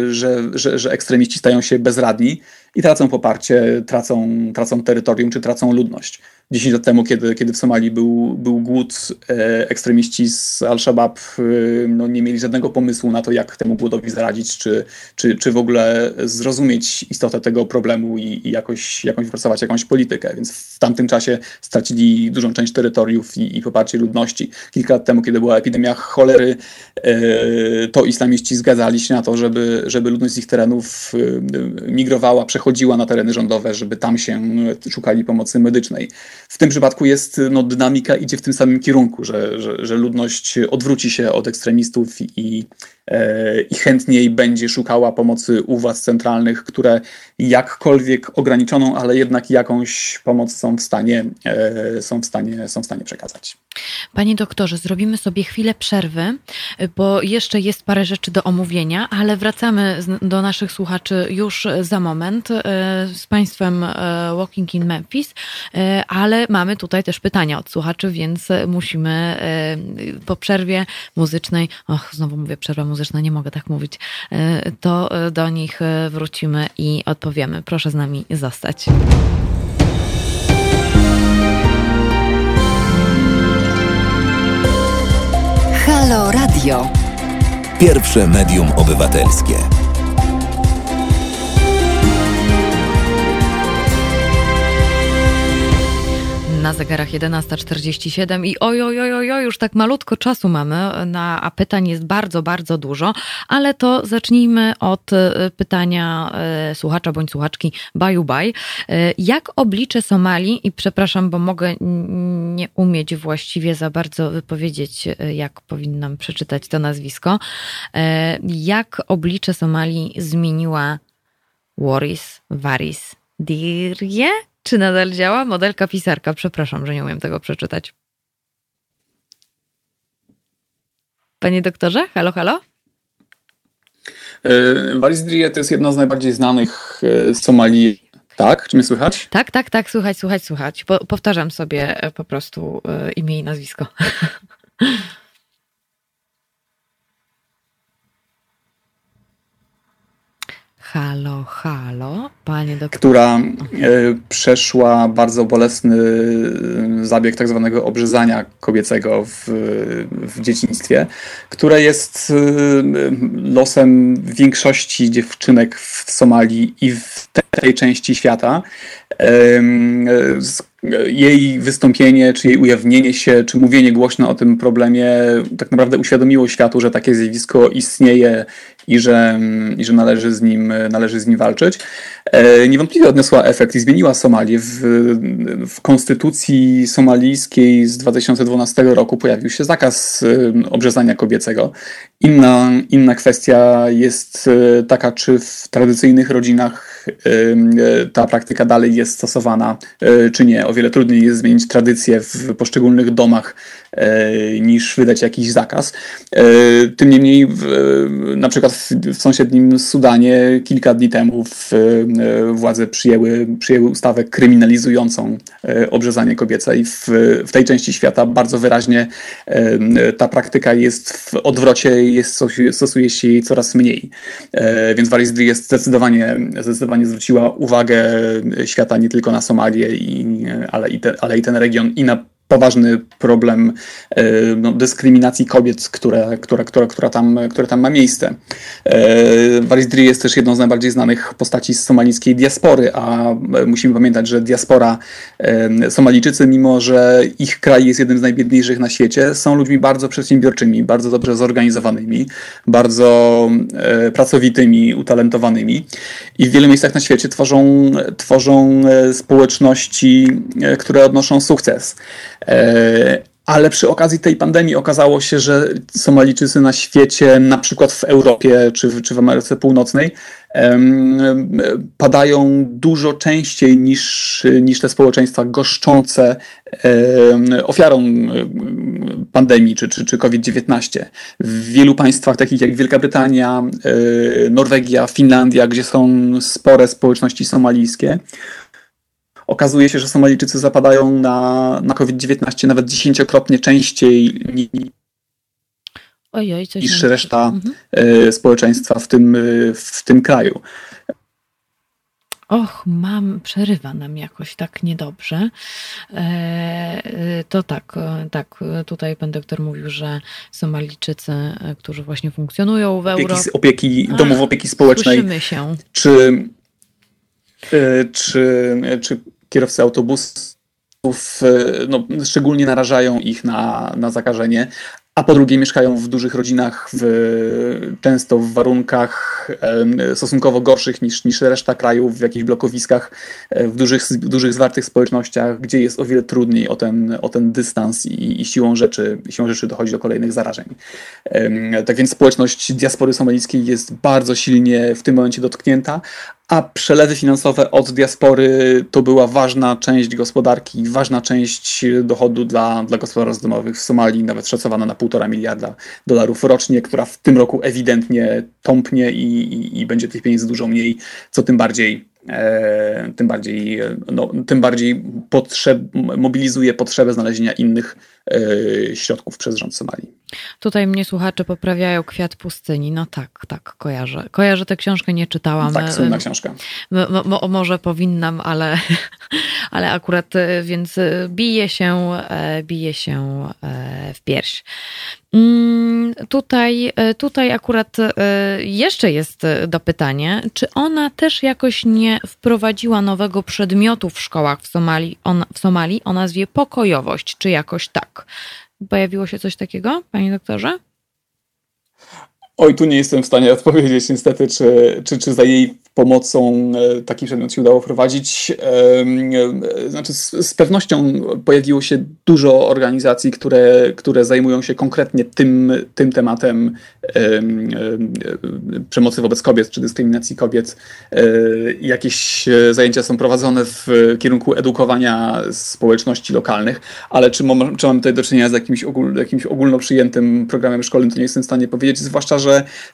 że, że, że ekstremiści stają się bezradni i tracą poparcie, tracą, tracą terytorium czy tracą ludność. 10 lat temu, kiedy, kiedy w Somalii był, był głód, e, ekstremiści z Al-Shabaab e, no, nie mieli żadnego pomysłu na to, jak temu głodowi zaradzić, czy, czy, czy w ogóle zrozumieć istotę tego problemu i, i jakoś, jakąś wypracować jakąś politykę. Więc w tamtym czasie stracili dużą część terytoriów i, i poparcie ludności. Kilka lat temu, kiedy była epidemia cholery, e, to islamiści zgadzali się na to, żeby, żeby ludność z ich terenów migrowała, przechodziła na tereny rządowe, żeby tam się szukali pomocy medycznej. W tym przypadku jest, no, dynamika idzie w tym samym kierunku, że, że, że ludność odwróci się od ekstremistów i, e, i chętniej będzie szukała pomocy u władz centralnych, które jakkolwiek ograniczoną, ale jednak jakąś pomoc są w stanie, e, są w stanie, są w stanie przekazać. Panie doktorze, zrobimy sobie chwilę przerwy, bo jeszcze jest parę rzeczy do omówienia, ale wracamy do naszych słuchaczy już za moment e, z Państwem Walking in Memphis, ale mamy tutaj też pytania od słuchaczy, więc musimy e, po przerwie muzycznej, och, znowu mówię przerwa muzyczna, nie mogę tak mówić, e, to do nich wrócimy i odpowiemy. Proszę z nami zostać. Halo Radio. Pierwsze medium obywatelskie. Na zegarach 11.47 i oj, oj, oj, oj, już tak malutko czasu mamy, na, a pytań jest bardzo, bardzo dużo, ale to zacznijmy od e, pytania e, słuchacza bądź słuchaczki Baju Baj. E, jak oblicze Somalii, i przepraszam, bo mogę nie umieć właściwie za bardzo wypowiedzieć, jak powinnam przeczytać to nazwisko, jak oblicze Somalii zmieniła Waris Waris Dirje? Czy nadal działa? Modelka pisarka. Przepraszam, że nie umiem tego przeczytać. Panie doktorze, halo, halo? Waris Dirje to jest jedna z najbardziej znanych Somalii. Tak? Czy mnie słychać? Tak, tak, tak, słychać, słychać, słychać. Po, powtarzam sobie e, po prostu e, imię i nazwisko. *laughs* Halo, halo, panie doktorze. Która e, przeszła bardzo bolesny e, zabieg tak zwanego obrzezania kobiecego w, w dzieciństwie, które jest e, losem większości dziewczynek w Somalii i w tej części świata. Jej wystąpienie, czy jej ujawnienie się, czy mówienie głośno o tym problemie tak naprawdę uświadomiło światu, że takie zjawisko istnieje i że, i że należy, z nim, należy z nim walczyć. E, niewątpliwie odniosła efekt i zmieniła Somalię. W, w konstytucji somalijskiej z 2012 roku pojawił się zakaz e, obrzezania kobiecego. Inna, inna kwestia jest e, taka, czy w tradycyjnych rodzinach ta praktyka dalej jest stosowana, czy nie. O wiele trudniej jest zmienić tradycję w poszczególnych domach niż wydać jakiś zakaz. Tym niemniej, na przykład w, sąsiednim Sudanie kilka dni temu władze przyjęły, przyjęły ustawę kryminalizującą obrzezanie kobiece i w, w tej części świata bardzo wyraźnie ta praktyka jest w odwrocie jest, stosuje się jej coraz mniej. E, więc Waris jest zdecydowanie, zdecydowanie zwróciła uwagę świata nie tylko na Somalię, i, ale, i te, ale i ten region i na poważny problem e, no, dyskryminacji kobiet, które, które, które, która, tam, które tam ma miejsce. Waris e, jest też jedną z najbardziej znanych postaci z somalijskiej diaspory, a musimy pamiętać, że diaspora e, Somalijczycy, mimo że ich kraj jest jednym z najbiedniejszych na świecie, są ludźmi bardzo przedsiębiorczymi, bardzo dobrze zorganizowanymi, bardzo pracowitymi, utalentowanymi i w wielu miejscach na świecie tworzą, tworzą społeczności, które odnoszą sukces. E, ale przy okazji tej pandemii okazało się, że Somalijczycy na świecie, na przykład w Europie czy, czy w Ameryce Północnej, padają dużo częściej niż, niż te społeczeństwa goszczące ofiarą pandemii czy, czy, czy COVID-19. W wielu państwach, takich jak Wielka Brytania, e, Norwegia, Finlandia, gdzie są spore społeczności somalijskie, okazuje się, że Somalijczycy zapadają na, na COVID-19 nawet dziesięciokrotnie częściej Ojoj, niż reszta mhm. E, społeczeństwa w tym, e, w tym kraju. Och, mam, przerywa nam jakoś tak niedobrze. E, to tak, tak, tutaj pan doktor mówił, że Somalijczycy, którzy właśnie funkcjonują w Europie. Opieki, opieki domów opieki społecznej. Słyszymy się. Czy, czy, czy kierowcy autobusów e, no, szczególnie narażają ich na, na zakażenie, a po drugie mieszkają w dużych rodzinach, w, często w warunkach stosunkowo gorszych niż, niż reszta kraju, w jakichś blokowiskach, e, w dużych, dużych zwartych społecznościach, gdzie jest o wiele trudniej o ten, o ten dystans i, i siłą, rzeczy, siłą rzeczy dochodzi do kolejnych zarażeń. Tak więc społeczność diaspory somalijskiej jest bardzo silnie w tym momencie dotknięta, a przelewy finansowe od diaspory to była ważna część gospodarki, ważna część dochodu dla, dla gospodarstw domowych w Somalii, nawet szacowana na półtora miliarda dolarów rocznie, która w tym roku ewidentnie tąpnie i, i, i będzie tych pieniędzy dużo mniej, co tym bardziej tym bardziej, no, tym bardziej potrzeb, mobilizuje potrzebę znalezienia innych e, środków przez rząd Somalii. Tutaj mnie słuchacze poprawiają Kwiat Pustyni. No tak, tak, kojarzę. Kojarzę tę książkę, nie czytałam. Tak, słynna książka. Mo, może powinnam, ale, *laughs* ale akurat, więc bije się, bije się w pierś. Mm, tutaj, e, tutaj akurat e, jeszcze jest do pytania, czy ona też jakoś nie wprowadziła nowego przedmiotu w szkołach w Somalii, on, w Somalii o nazwie pokojowość, czy jakoś tak? Pojawiło się coś takiego, panie doktorze? Oj, tu nie jestem w stanie *laughs* odpowiedzieć niestety, czy, czy, czy za jej pomocą e, taki przedmiot się udało wprowadzić. E, znaczy, z, z, pewnością pojawiło się dużo organizacji, które, które zajmują się konkretnie tym, tym tematem przemocy wobec kobiet czy dyskryminacji kobiet. E, jakieś zajęcia są prowadzone w kierunku edukowania społeczności lokalnych, ale czy, mam, czy mamy tutaj do czynienia z jakimś, ogól, jakimś ogólno przyjętym programem szkolnym, to nie jestem w stanie powiedzieć, zwłaszcza, że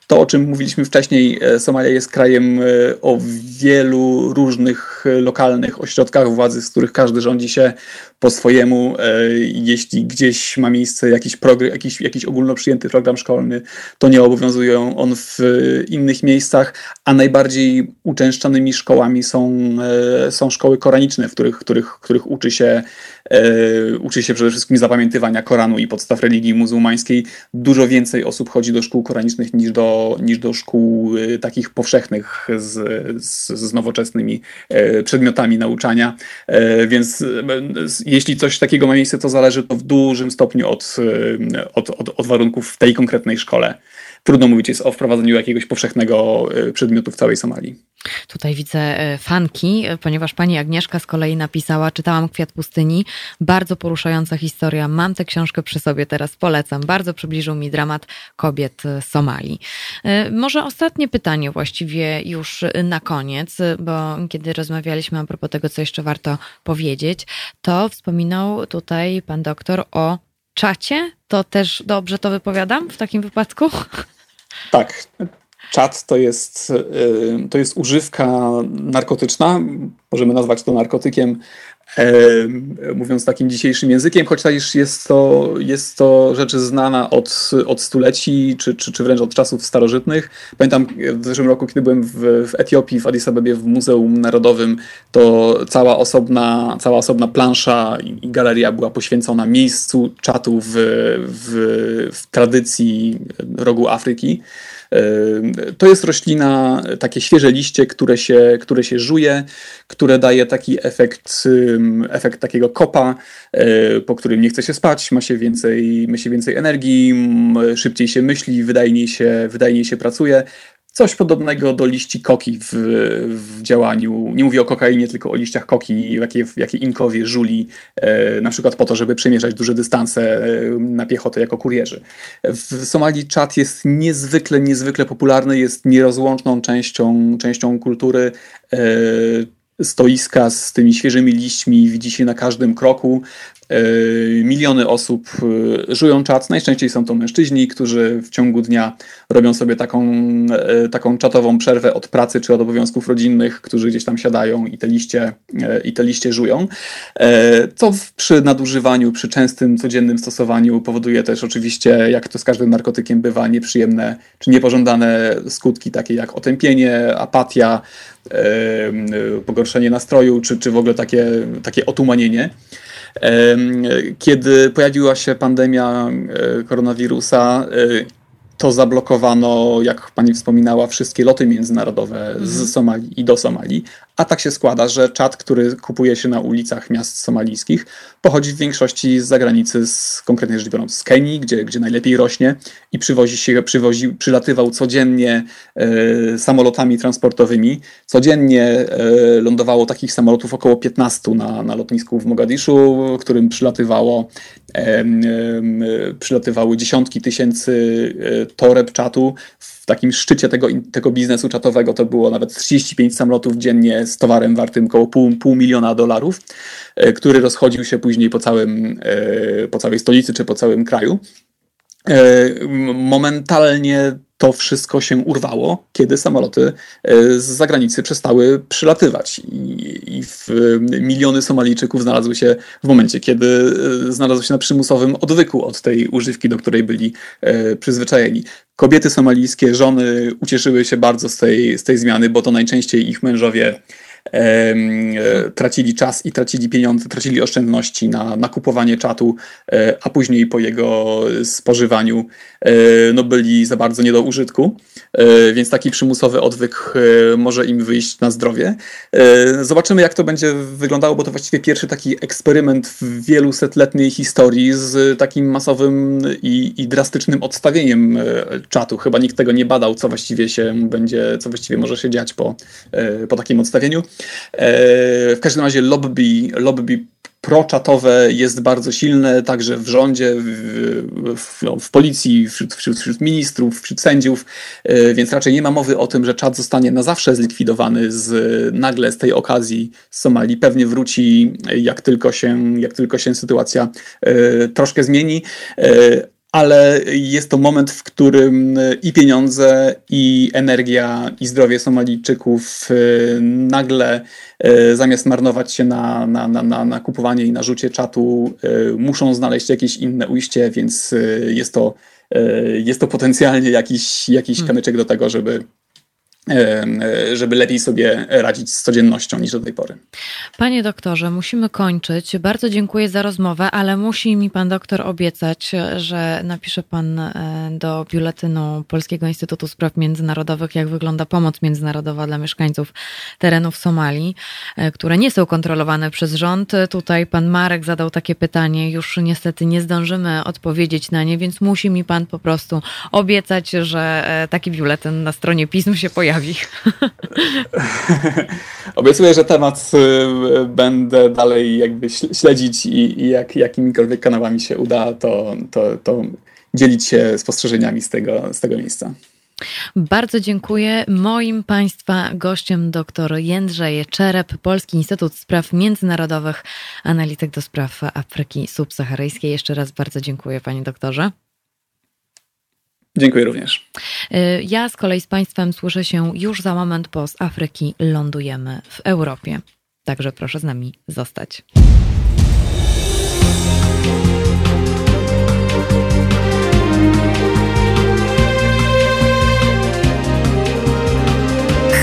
to, o czym mówiliśmy wcześniej, Somalia jest krajem o wielu różnych lokalnych ośrodkach władzy, z których każdy rządzi się po swojemu. E, jeśli gdzieś ma miejsce jakiś, jakiś, jakiś ogólno przyjęty program szkolny, to nie obowiązuje on w innych miejscach, a najbardziej uczęszczanymi szkołami są, e, są szkoły koraniczne, w których, których, których uczy się E, uczy się przede wszystkim zapamiętywania Koranu i podstaw religii muzułmańskiej. Dużo więcej osób chodzi do szkół koranicznych niż do, niż do szkół e, takich powszechnych z, z, z nowoczesnymi e, przedmiotami nauczania. Więc jeśli coś takiego ma miejsce, to zależy to w dużym stopniu od, od, od, od warunków w tej konkretnej szkole trudno mówić jest o wprowadzeniu jakiegoś powszechnego e, przedmiotu w całej Somalii. Tutaj widzę e, fanki, e, ponieważ pani Agnieszka z kolei napisała, czytałam Kwiat Pustyni, bardzo poruszająca historia, mam tę książkę przy sobie, teraz polecam, bardzo przybliżył mi dramat kobiet Somalii. Może ostatnie pytanie właściwie już na koniec, bo kiedy rozmawialiśmy a propos tego, co jeszcze warto powiedzieć, to wspominał tutaj pan doktor o czacie. To też dobrze to wypowiadam w takim wypadku? Tak. Czat to jest, y, to jest używka narkotyczna, możemy nazwać to narkotykiem, mówiąc takim dzisiejszym językiem, choć też jest to, jest to rzecz znana od, od stuleci, czy, czy, czy wręcz od czasów starożytnych. Pamiętam w zeszłym roku, kiedy byłem w, w Etiopii, w Addis Abebie, w Muzeum Narodowym, to cała osobna, cała osobna plansza i, galeria była poświęcona miejscu czatu w, w, w tradycji rogu Afryki. To jest roślina, takie świeże liście, które się, które się żuje, które daje taki efekt, efekt takiego kopa, e, po którym nie chce się spać, ma się więcej, ma się więcej energii, szybciej się myśli, wydajniej się, wydajniej się pracuje. Coś podobnego do liści koki w, w działaniu. Nie mówię o kokainie, tylko o liściach koki, jakie, jakie Inkowie żuli, e, na przykład po to, żeby przemierzać duże dystanse e, na piechotę jako kurierzy. W Somalii czat jest niezwykle, niezwykle popularny, jest nierozłączną częścią, częścią kultury. E, stoiska z tymi świeżymi liśćmi widzi się na każdym kroku. E, miliony osób e, żują czat. Najczęściej są to mężczyźni, którzy w ciągu dnia robią sobie taką, e, taką czatową przerwę od pracy czy od obowiązków rodzinnych, którzy gdzieś tam siadają i te liście, i te liście żują. Co przy nadużywaniu, przy częstym, codziennym stosowaniu powoduje też oczywiście, jak to z każdym narkotykiem bywa, nieprzyjemne czy niepożądane skutki, takie jak otępienie, apatia, pogorszenie nastroju, czy, czy w ogóle takie, takie otumanienie. Kiedy pojawiła się pandemia e, koronawirusa, e, to zablokowano, jak pani wspominała, wszystkie loty międzynarodowe z mhm. Somalii i do Somalii. A tak się składa, że czat, który kupuje się na ulicach miast somalijskich, pochodzi w większości z zagranicy, z, konkretnie rzecz biorąc z Kenii, gdzie, gdzie najlepiej rośnie i przywozi się, przywozi, przylatywał codziennie e, samolotami transportowymi. Codziennie e, lądowało takich samolotów około 15 na, na lotnisku w Mogadiszu, którym przylatywało, przylatywały dziesiątki tysięcy e, toreb czatu. W takim szczycie tego, tego biznesu czatowego to było nawet 35 samolotów dziennie z towarem wartym około pół, pół miliona dolarów, e, który rozchodził się później po, całym, e, po całej stolicy czy po całym kraju. Momentalnie to wszystko się urwało, kiedy samoloty z zagranicy przestały przylatywać. I, i miliony Somalijczyków znalazły się w momencie, kiedy znalazły się na przymusowym odwyku od tej używki, do której byli przyzwyczajeni. Kobiety somalijskie, żony ucieszyły się bardzo z tej, z tej zmiany, bo to najczęściej ich mężowie tracili czas i tracili pieniądze, tracili oszczędności na, na kupowanie czatu, a później po jego spożywaniu no byli za bardzo nie do użytku, więc taki przymusowy odwyk może im wyjść na zdrowie. Zobaczymy, jak to będzie wyglądało, bo to właściwie pierwszy taki eksperyment w wielu setletniej historii z takim masowym i, i drastycznym odstawieniem czatu. Chyba nikt tego nie badał, co właściwie się będzie, co właściwie może się dziać po, po takim odstawieniu. W każdym razie lobby, lobby proczatowe jest bardzo silne, także w rządzie, w, w, no, w policji, wśród, wśród, wśród, ministrów, wśród sędziów, e, więc raczej nie ma mowy o tym, że czat zostanie na zawsze zlikwidowany z, nagle z tej okazji z Somalii. Pewnie wróci, jak tylko się, jak tylko się sytuacja e, troszkę zmieni e, ale jest to moment, w którym i pieniądze, i energia, i zdrowie Somalijczyków y, nagle y, zamiast marnować się na, na, na, na kupowanie i narzucie czatu, y, muszą znaleźć jakieś inne ujście, więc jest to, jest to potencjalnie jakiś, jakiś hmm. kamyczek do tego, żeby żeby lepiej sobie radzić z codziennością niż do tej pory. Panie doktorze, musimy kończyć. Bardzo dziękuję za rozmowę, ale musi mi pan doktor obiecać, że napisze pan e, do biuletynu Polskiego Instytutu Spraw Międzynarodowych, jak wygląda pomoc międzynarodowa dla mieszkańców terenów Somalii, e, które nie są kontrolowane przez rząd. Tutaj pan Marek zadał takie pytanie, już niestety nie zdążymy odpowiedzieć na nie, więc musi mi pan po prostu obiecać, że taki biuletyn na stronie pism się pojawi pojawi. *laughs* Obiecuję, że temat y, będę dalej jakby śledzić i, i jak jakimikolwiek kanałami się uda, to, to, to dzielić się spostrzeżeniami z tego, z tego miejsca. Bardzo dziękuję. Moim Państwa gościem dr Jędrzej Czerep, Polski Instytut Spraw Międzynarodowych, analityk do spraw Afryki Subsaharyjskiej. Jeszcze raz bardzo dziękuję Panie doktorze. Dziękuję również. Y, ja z kolei z Państwem słyszę się już za moment, bo z Afryki lądujemy w Europie. Także proszę z nami zostać.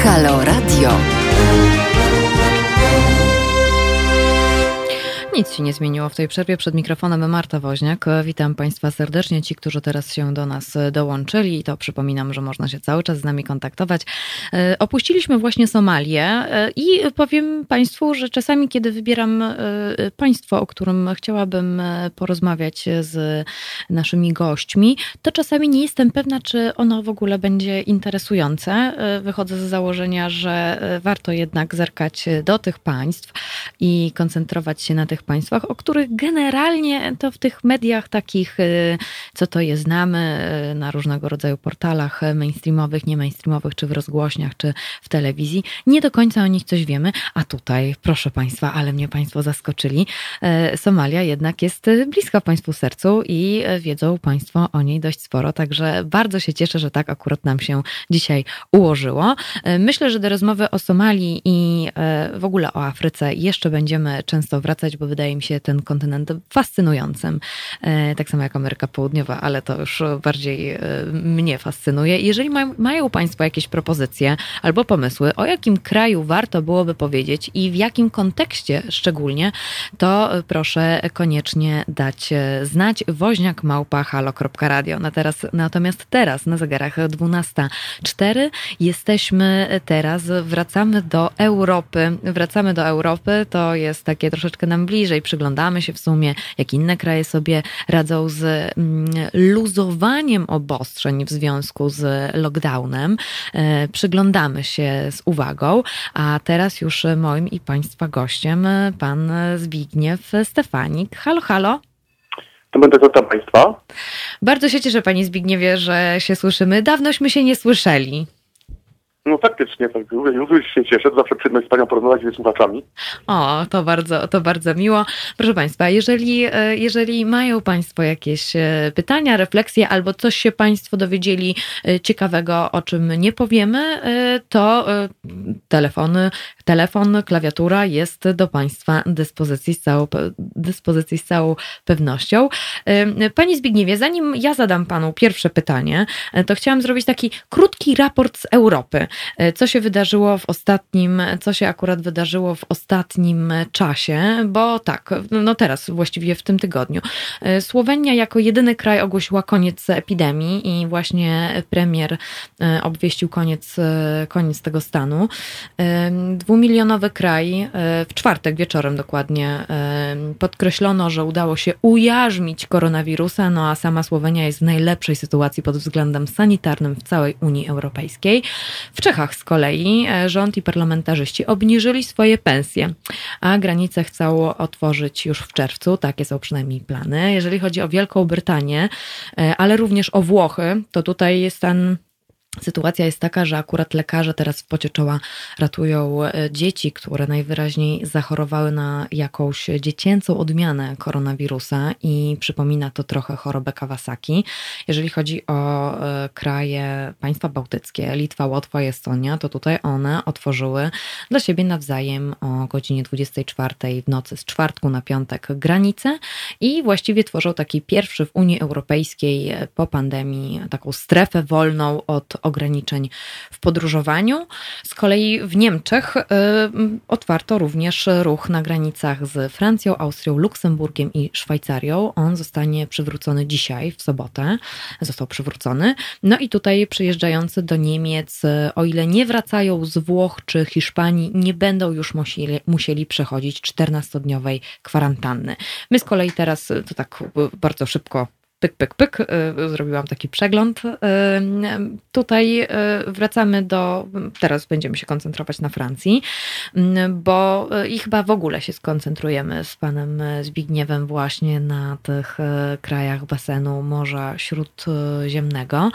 Halo Radio. Nic się nie zmieniło w tej przerwie. Przed mikrofonem Marta Woźniak. Witam Państwa serdecznie. Ci, którzy teraz się do nas dołączyli, to przypominam, że można się cały czas z nami kontaktować. E, opuściliśmy właśnie Somalię e, i powiem Państwu, że czasami, kiedy wybieram e, państwo, o którym chciałabym porozmawiać z naszymi gośćmi, to czasami nie jestem pewna, czy ono w ogóle będzie interesujące. Wychodzę z założenia, że warto jednak zerkać do tych państw i koncentrować się na tych państwach, o których generalnie to w tych mediach takich, y, co to je znamy, y, na różnego rodzaju portalach mainstreamowych, nie mainstreamowych, czy w rozgłośniach, czy w telewizji, nie do końca o nich coś wiemy, a tutaj, proszę Państwa, ale mnie Państwo zaskoczyli, y, Somalia jednak jest bliska Państwu sercu i wiedzą Państwo o niej dość sporo, także bardzo się cieszę, że tak akurat nam się dzisiaj ułożyło. Myślę, że do rozmowy o Somalii i w ogóle o Afryce jeszcze będziemy często wracać, bo wydaje mi się ten kontynent fascynującym, e, tak samo jak Ameryka Południowa, ale to już bardziej e, mnie fascynuje. Jeżeli mają Państwo jakieś propozycje albo pomysły, o jakim kraju warto byłoby powiedzieć i w jakim kontekście szczególnie, to proszę koniecznie dać e, znać woźniak małpa halo.radio. Na teraz, natomiast teraz na zegarach 12.04 jesteśmy teraz, wracamy do Europy. Wracamy do Europy, to jest takie troszeczkę nam bliżej, przyglądamy się w sumie, jak inne kraje sobie radzą z mm, luzowaniem obostrzeń w związku z lockdownem. E, przyglądamy się z uwagą, a teraz już moim i Państwa gościem pan Zbigniew Stefanik. Halo, halo. To będę to Państwa. Bardzo się cieszę, Panie Zbigniewie, że się słyszymy. Dawnośmy się nie słyszeli. No faktycznie, tak. Również się cieszę. Zawsze przyjemność z Panią porozmawiać ze słuchaczami. O, to bardzo, to bardzo miło. Proszę Państwa, jeżeli, e, jeżeli mają Państwo jakieś e, pytania, refleksje albo coś się Państwo dowiedzieli e, ciekawego, o czym nie powiemy, to telefony, telefon, klawiatura jest do Państwa dyspozycji z całą, dyspozycji z całą pewnością. Panie Zbigniewie, zanim ja zadam Panu pierwsze pytanie, to chciałam zrobić taki krótki raport z Europy. Co się wydarzyło w ostatnim, co się akurat wydarzyło w ostatnim czasie, bo tak, no teraz właściwie w tym tygodniu. Słowenia jako jedyny kraj ogłosiła koniec epidemii i właśnie premier obwieścił koniec, koniec tego stanu. Dwumilionowy kraj w czwartek wieczorem dokładnie podkreślono, że udało się ujarzmić koronawirusa, no a sama Słowenia jest w najlepszej sytuacji pod względem sanitarnym w całej Unii Europejskiej. W Czechach z kolei e, rząd i parlamentarzyści obniżyli swoje pensje, a granice chcą otworzyć już w czerwcu, takie są przynajmniej plany. Jeżeli chodzi o Wielką Brytanię, e, ale również o Włochy, to tutaj jest ten Sytuacja jest taka, że akurat lekarze teraz w pocie czoła ratują e, dzieci, które najwyraźniej zachorowały na jakąś dziecięcą odmianę koronawirusa i przypomina to trochę chorobę Kawasaki. Jeżeli chodzi o e, kraje państwa bałtyckie, Litwa, Łotwa i Estonia, to tutaj one otworzyły dla siebie nawzajem o godzinie 24 w nocy z czwartku na piątek granice i właściwie tworzą taki pierwszy w Unii Europejskiej po pandemii taką strefę wolną od ograniczeń w podróżowaniu. Z kolei w Niemczech y, otwarto również ruch na granicach z Francją, Austrią, Luksemburgiem i Szwajcarią. On zostanie przywrócony dzisiaj, w sobotę. Został przywrócony. No i tutaj przyjeżdżający do Niemiec, y, o ile nie wracają z Włoch czy Hiszpanii, nie będą już musieli, musieli przechodzić 14-dniowej kwarantanny. My z kolei teraz, y, to tak bardzo szybko pyk, pyk, pyk, y, zrobiłam taki przegląd. Y, tutaj y, wracamy do, teraz będziemy się koncentrować na Francji, bo i chyba w ogóle się skoncentrujemy z panem Zbigniewem właśnie na tych krajach basenu Morza Śródziemnego.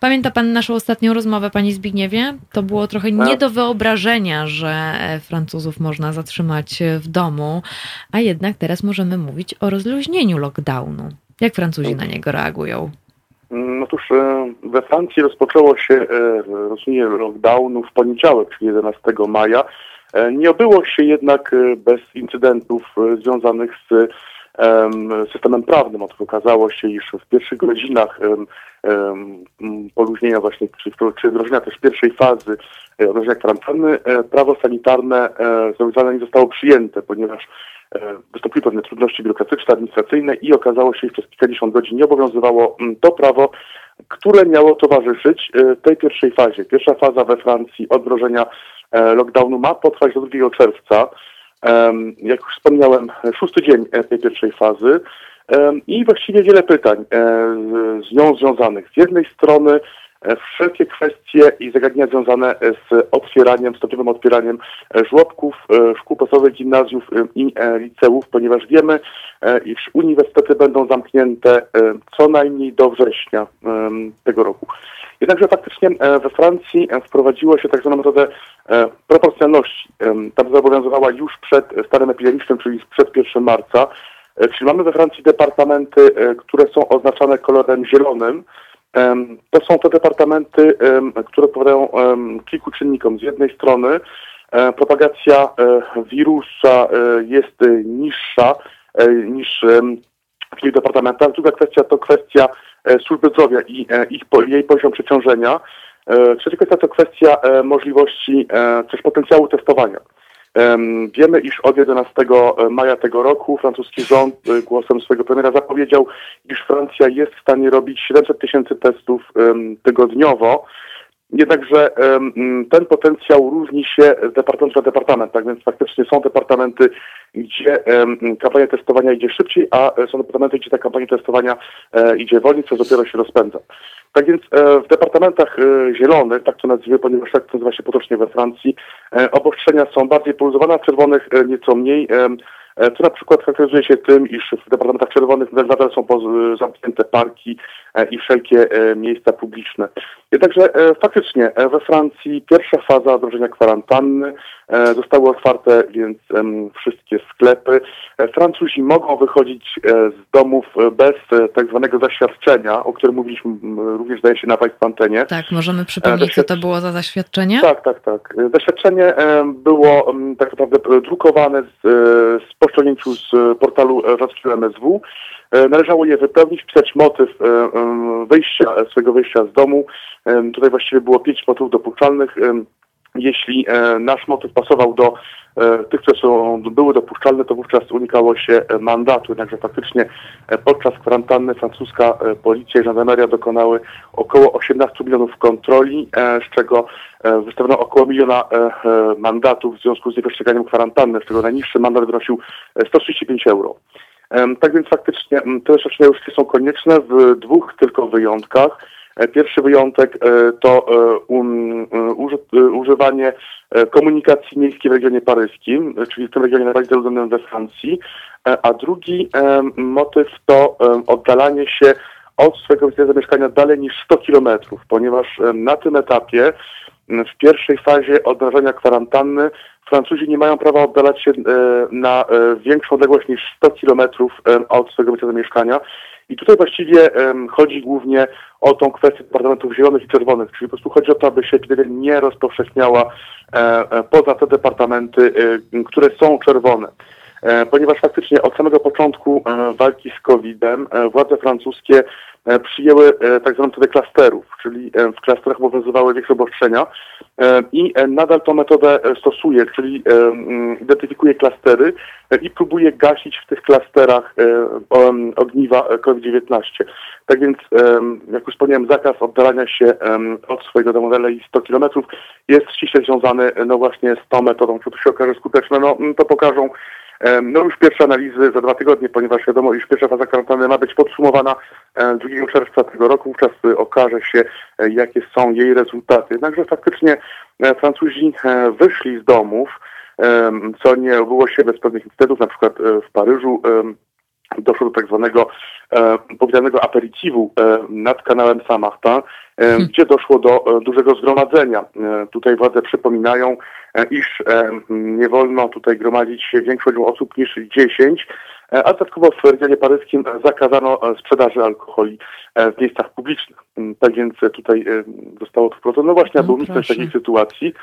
Pamięta pan naszą ostatnią rozmowę, panie Zbigniewie? To było trochę nie do wyobrażenia, że Francuzów można zatrzymać w domu, a jednak teraz możemy mówić o rozluźnieniu lockdownu. Jak Francuzi na niego reagują? No cóż, e, we Francji rozpoczęło się e, rozumienie lockdownu w poniedziałek, czyli 11 maja. E, nie obyło się jednak bez incydentów związanych z systemem prawnym. Otóż okazało się, iż w pierwszych godzinach poluźnienia właśnie, czy, czy wdrożenia też pierwszej fazy wdrożenia kwarantanny, prawo sanitarne zobowiązane nie zostało przyjęte, ponieważ wystąpiły pewne trudności biurokratyczne, administracyjne i okazało się, że przez kilkadziesiąt godzin nie obowiązywało mm, to prawo, które miało towarzyszyć e, tej pierwszej fazie. Pierwsza faza we Francji od wdrożenia e, lockdownu ma potrwać do 2 czerwca. Jak już wspomniałem, szósty dzień tej pierwszej fazy i właściwie wiele pytań z nią związanych. Z jednej strony E, wszelkie kwestie i zagadnienia związane z otwieraniem, stopniowym otwieraniem e, żłobków, e, szkół podstawowych, gimnazjów i liceów, ponieważ wiemy, iż uniwersytety będą zamknięte co najmniej do września tego roku. Jednakże faktycznie we Francji wprowadziło się tak zwaną metodę proporcjonalności. Ta zobowiązywała już przed stanem epidemicznym, czyli przed 1 marca. Czyli mamy we Francji departamenty, które są oznaczane kolorem zielonym, to są te departamenty, które odpowiadają kilku czynnikom. Z jednej strony e, propagacja e, wirusa e, jest niższa niż w tych departamentach. Druga kwestia to kwestia służby zdrowia i ich, jej poziom przeciążenia. Trzecia kwestia to kwestia możliwości też potencjału testowania. Wiemy, iż od 11 maja tego roku francuski rząd e, głosem swojego premiera zapowiedział, iż Francja jest w stanie robić 700 tysięcy testów tygodniowo. Jednakże ten potencjał różni się z departamentu na departament, tak więc faktycznie są departamenty, gdzie kampania testowania idzie szybciej, a e, są departamenty, gdzie ta kampania testowania e, idzie wolniej, co dopiero się rozpędza. Tak więc e, w departamentach zielonych, tak to nazwijmy, ponieważ tak to nazywa się potocznie we Francji, obostrzenia są bardziej poluzowane, a czerwonych nieco mniej. E, co na przykład charakteryzuje się tym, iż w departamentach czerwonych nadal są zamknięte parki e, i wszelkie e, miejsca publiczne. Jednakże faktycznie we Francji pierwsza faza wdrożenia kwarantanny zostały otwarte więc wszystkie sklepy. Francuzi mogą wychodzić z domów bez tak zwanego zaświadczenia, o którym mówiliśmy również zdaje się na Państwa antenie. Tak, możemy przypomnieć, co to było za zaświadczenie? Tak, tak, tak. Zaświadczenie było tak naprawdę drukowane z, z z portalu francuskiego MSW. Należało je wypełnić, wpisać motyw wyjścia, swojego wyjścia z domu. Tutaj właściwie było pięć motywów dopuszczalnych jeśli e, nasz motyw pasował do e, tych, które są, były dopuszczalne, to wówczas unikało się e, mandatu. Jednakże faktycznie podczas kwarantanny francuska policja i żandarmeria dokonały około 18 milionów kontroli, z czego wystawiono około miliona mandatów w związku z nieprzestrzeganiem kwarantanny, z czego najniższy mandat wynosił 135 euro. Tak więc faktycznie te oświadczenia już są konieczne w dwóch tylko wyjątkach. E, pierwszy wyjątek e, to e, um, używanie komunikacji miejskiej w regionie paryskim, czyli w tym regionie najbardziej zaludnionym we Francji, a drugi motyw to oddalanie się od swojego miejsca zamieszkania dalej niż 100 kilometrów, ponieważ na tym etapie, w pierwszej fazie odmrażania kwarantanny, Francuzi nie mają prawa oddalać się na większą odległość niż 100 kilometrów od swojego miejsca zamieszkania. I tutaj właściwie chodzi głównie o tą kwestię departamentów zielonych i czerwonych, czyli po prostu chodzi o to, aby się epidemia nie rozpowszechniała e, e, poza te departamenty, e, które są czerwone. E, ponieważ faktycznie od samego początku e, walki z COVID-em e, władze francuskie przyjęły tak zwaną metodę klasterów, czyli w klasterach obowiązywały większe obostrzenia i nadal tą metodę stosuje, czyli identyfikuje klastery i próbuje gasić w tych klasterach ogniwa COVID-19. Tak więc, jak już wspomniałem, zakaz oddalania się od swojego domu dalej 100 km jest ściśle związany no właśnie z tą metodą. Czy to się okaże skuteczne? No to pokażą no już pierwsze analizy za dwa tygodnie, ponieważ wiadomo, iż pierwsza faza kwarantanny ma być podsumowana 2 czerwca tego roku. Wówczas okaże się, e, jakie są jej rezultaty. Jednakże faktycznie e, Francuzi e, wyszli z domów, co nie było się bez pewnych incydentów, na przykład w Paryżu doszło do tak zwanego e, powiedzianego aperitivu e, nad kanałem Saint-Martin, e, hmm. gdzie doszło do e, dużego zgromadzenia. E, tutaj władze przypominają, e, iż nie wolno tutaj gromadzić się większą osób niż 10, a dodatkowo w regionie paryskim zakazano sprzedaży alkoholi w miejscach publicznych. Mm, tak więc tutaj zostało to wprowadzone no właśnie, aby no uniknąć takiej sytuacji.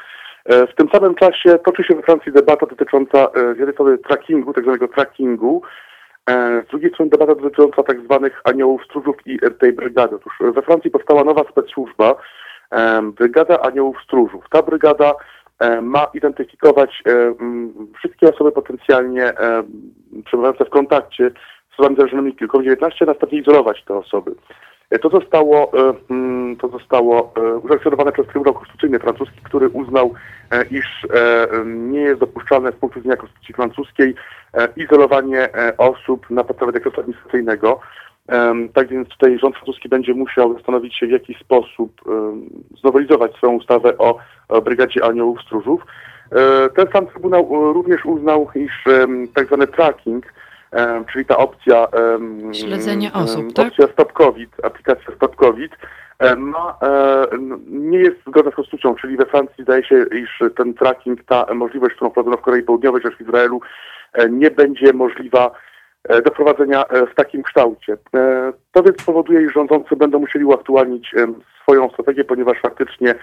W tym samym czasie toczy się we Francji debata dotycząca z jednej strony trackingu, tak zwanego trackingu, E, z drugiej strony debata dotycząca tak zwanych aniołów stróżów i tej brygady. Otóż we Francji powstała nowa specsłużba, e, Brygada Aniołów Stróżów. Ta brygada e, ma identyfikować wszystkie osoby potencjalnie przebywające w kontakcie z osobami zarażonymi COVID-19, a następnie izolować te osoby. To zostało, to zostało usankcjonowane przez Trybunał Konstytucyjny francuski, który uznał, iż nie jest dopuszczalne z punktu widzenia konstytucji francuskiej E, izolowanie e, osób na podstawie dekretu administracyjnego. Tak więc tutaj rząd francuski będzie musiał zastanowić się, w jaki sposób znowelizować swoją ustawę o, Brygadzie Aniołów Stróżów. E, ten sam Trybunał również uznał, iż tak zwany tracking, czyli ta opcja śledzenie osób, tak? Opcja Stop COVID, aplikacja Stop COVID, ma, nie jest zgodna z konstytucją, czyli we Francji zdaje się, iż ten tracking, ta możliwość, którą wprowadzono w Korei Południowej czy w Izraelu, E, nie będzie możliwa e, do prowadzenia e, w takim kształcie. To więc powoduje, iż rządzący będą musieli uaktualnić swoją strategię, ponieważ faktycznie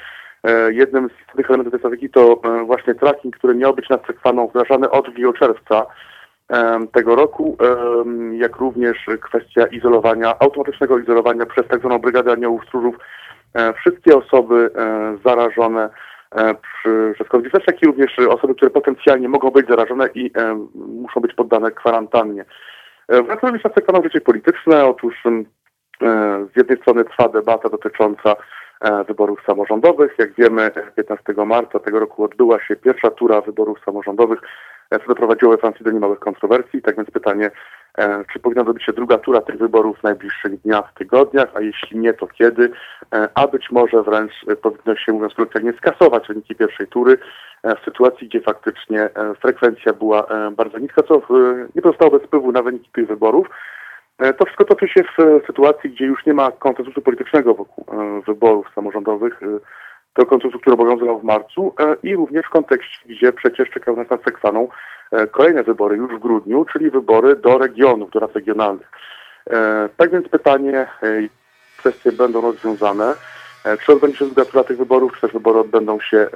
jednym z tych elementów tej strategii to właśnie tracking, który miał być nad Sekwaną wdrażany od 2 czerwca tego roku, jak również kwestia izolowania, automatycznego izolowania przez tak zwaną Brygadę Aniołów Stróżów wszystkie osoby zarażone E, przez COVID-19, jak i również osoby, które potencjalnie mogą być zarażone i e, muszą być poddane kwarantannie. E, wracając jeszcze na kwestie życie polityczne, otóż z jednej strony trwa debata dotycząca wyborów samorządowych. Jak wiemy, 15 marca tego roku odbyła się pierwsza tura wyborów samorządowych, co doprowadziło we Francji do niemałych kontrowersji. Tak więc pytanie, E, czy powinna zrobić się druga tura tych wyborów w najbliższych dniach, tygodniach, a jeśli nie, to kiedy? E, a być może wręcz powinno się, mówiąc kolokwialnie, skasować wyniki pierwszej tury e, w sytuacji, gdzie faktycznie frekwencja była bardzo niska, co nie pozostało bez wpływu na wyniki tych wyborów. To wszystko toczy się w sytuacji, gdzie już nie ma konsensusu politycznego wokół wyborów samorządowych, to konsensus, który obowiązywał w marcu i również w kontekście, gdzie przecież czekał nas nad Sekwaną E, kolejne wybory już w grudniu, czyli wybory do regionów, do rad regionalnych. E, tak więc pytanie, e, kwestie będą rozwiązane. Czy odbędzie się zgadza tych wyborów, czy też wybory odbędą się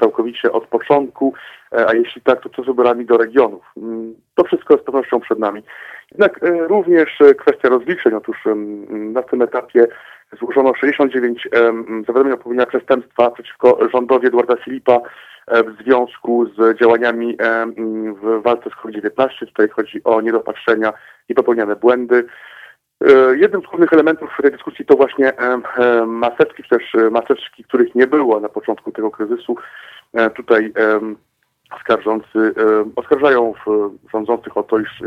całkowicie od początku, a jeśli tak, to co z wyborami do regionów? Mm, to wszystko z pewnością przed nami. Jednak również kwestia rozliczeń. Otóż na tym etapie złożono 69 zawiadomień o popełnienia przestępstwa przeciwko rządowi Edwarda Filipa w związku z działaniami w walce z COVID-19. Tutaj chodzi o niedopatrzenia i popełniane błędy. Jednym z głównych elementów tej dyskusji to właśnie maseczki, czy też maseczki, których nie było na początku tego kryzysu. Tutaj skarżący oskarżają rządzących o to, iż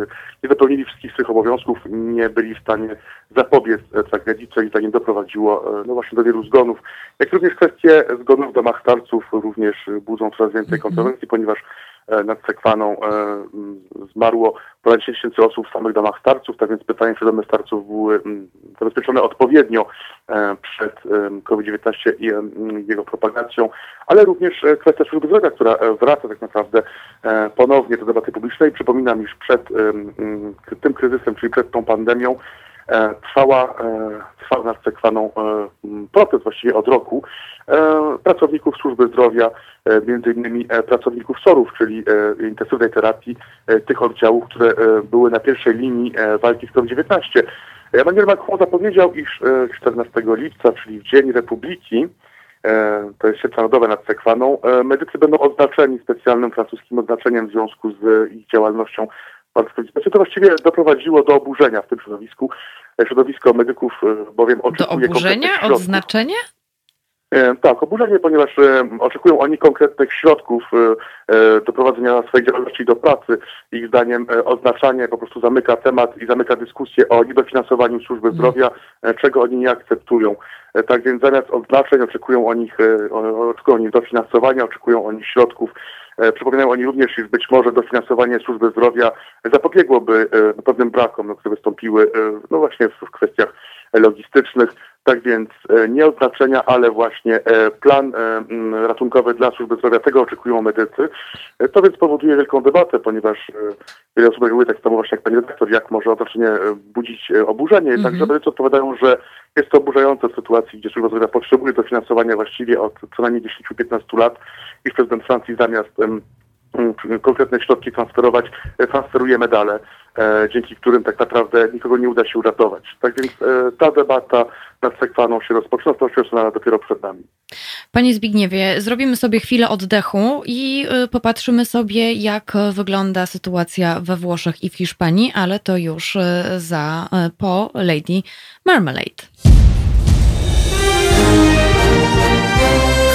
nie wypełnili wszystkich swych obowiązków, nie byli w stanie zapobiec tragedii, co i za nim doprowadziło no właśnie do wielu zgonów. Jak również kwestie zgonów w domach starców również budzą coraz więcej mhm. kontrowersji, ponieważ E, nad Sekwaną e, zmarło ponad 10 tysięcy osób w samych domach starców, tak więc pytanie, czy domy starców były zabezpieczone odpowiednio e, przed COVID-19 i jego propagacją, ale również kwestia służby zdrowia, która wraca tak naprawdę ponownie do debaty publicznej. Przypominam, iż przed tym kryzysem, czyli przed tą pandemią, trwała, trwał nad Sekwaną protest właściwie od roku pracowników służby zdrowia, E, między innymi e, pracowników SOR-ów, czyli e, intensywnej terapii tych oddziałów, które były na pierwszej linii walki z COVID-19. Emmanuel Macron zapowiedział, iż 14 lipca, czyli w Dzień Republiki, to jest święto narodowe nad Sekwaną, medycy będą oznaczeni specjalnym francuskim oznaczeniem w związku z ich działalnością znaczy to właściwie doprowadziło do oburzenia w tym środowisku. Środowisko medyków bowiem oczekuje... Do oburzenia? Odznaczenie? E, tak, oburzenie, ponieważ e, oczekują oni konkretnych środków e, do prowadzenia swojej działalności do pracy. Ich zdaniem oznaczanie po prostu zamyka temat i zamyka dyskusję o niedofinansowaniu służby mm. zdrowia, czego oni nie akceptują. Tak więc zamiast odznaczeń oczekują oni, oczekują oni dofinansowania, oczekują oni środków. Przypominają oni również, iż być może dofinansowanie służby zdrowia zapobiegłoby pewnym brakom, no, które wystąpiły no właśnie w kwestiach logistycznych. Tak więc e, nie oznaczenia, ale właśnie e, plan e, ratunkowy dla służby zdrowia, tego oczekują medycy. To więc powoduje wielką debatę, ponieważ wiele osób reaguje tak samo właśnie jak pani redaktor, jak może otoczenie budzić oburzenie. Mm -hmm. Także medycy odpowiadają, że jest to oburzające w sytuacji, gdzie służba zdrowia potrzebuje dofinansowania właściwie od co najmniej 10-15 lat, iż prezydent Francji zamiast konkretne środki transferować, transferuje medale, dzięki którym tak naprawdę nikogo nie uda się uratować. Tak więc ta debata nad Sekwaną się rozpoczyna, to się dopiero przed nami. Panie Zbigniewie, zrobimy sobie chwilę oddechu i y, popatrzymy sobie, jak wygląda sytuacja we Włoszech i w Hiszpanii, ale to już y, za y, po Lady Marmalade.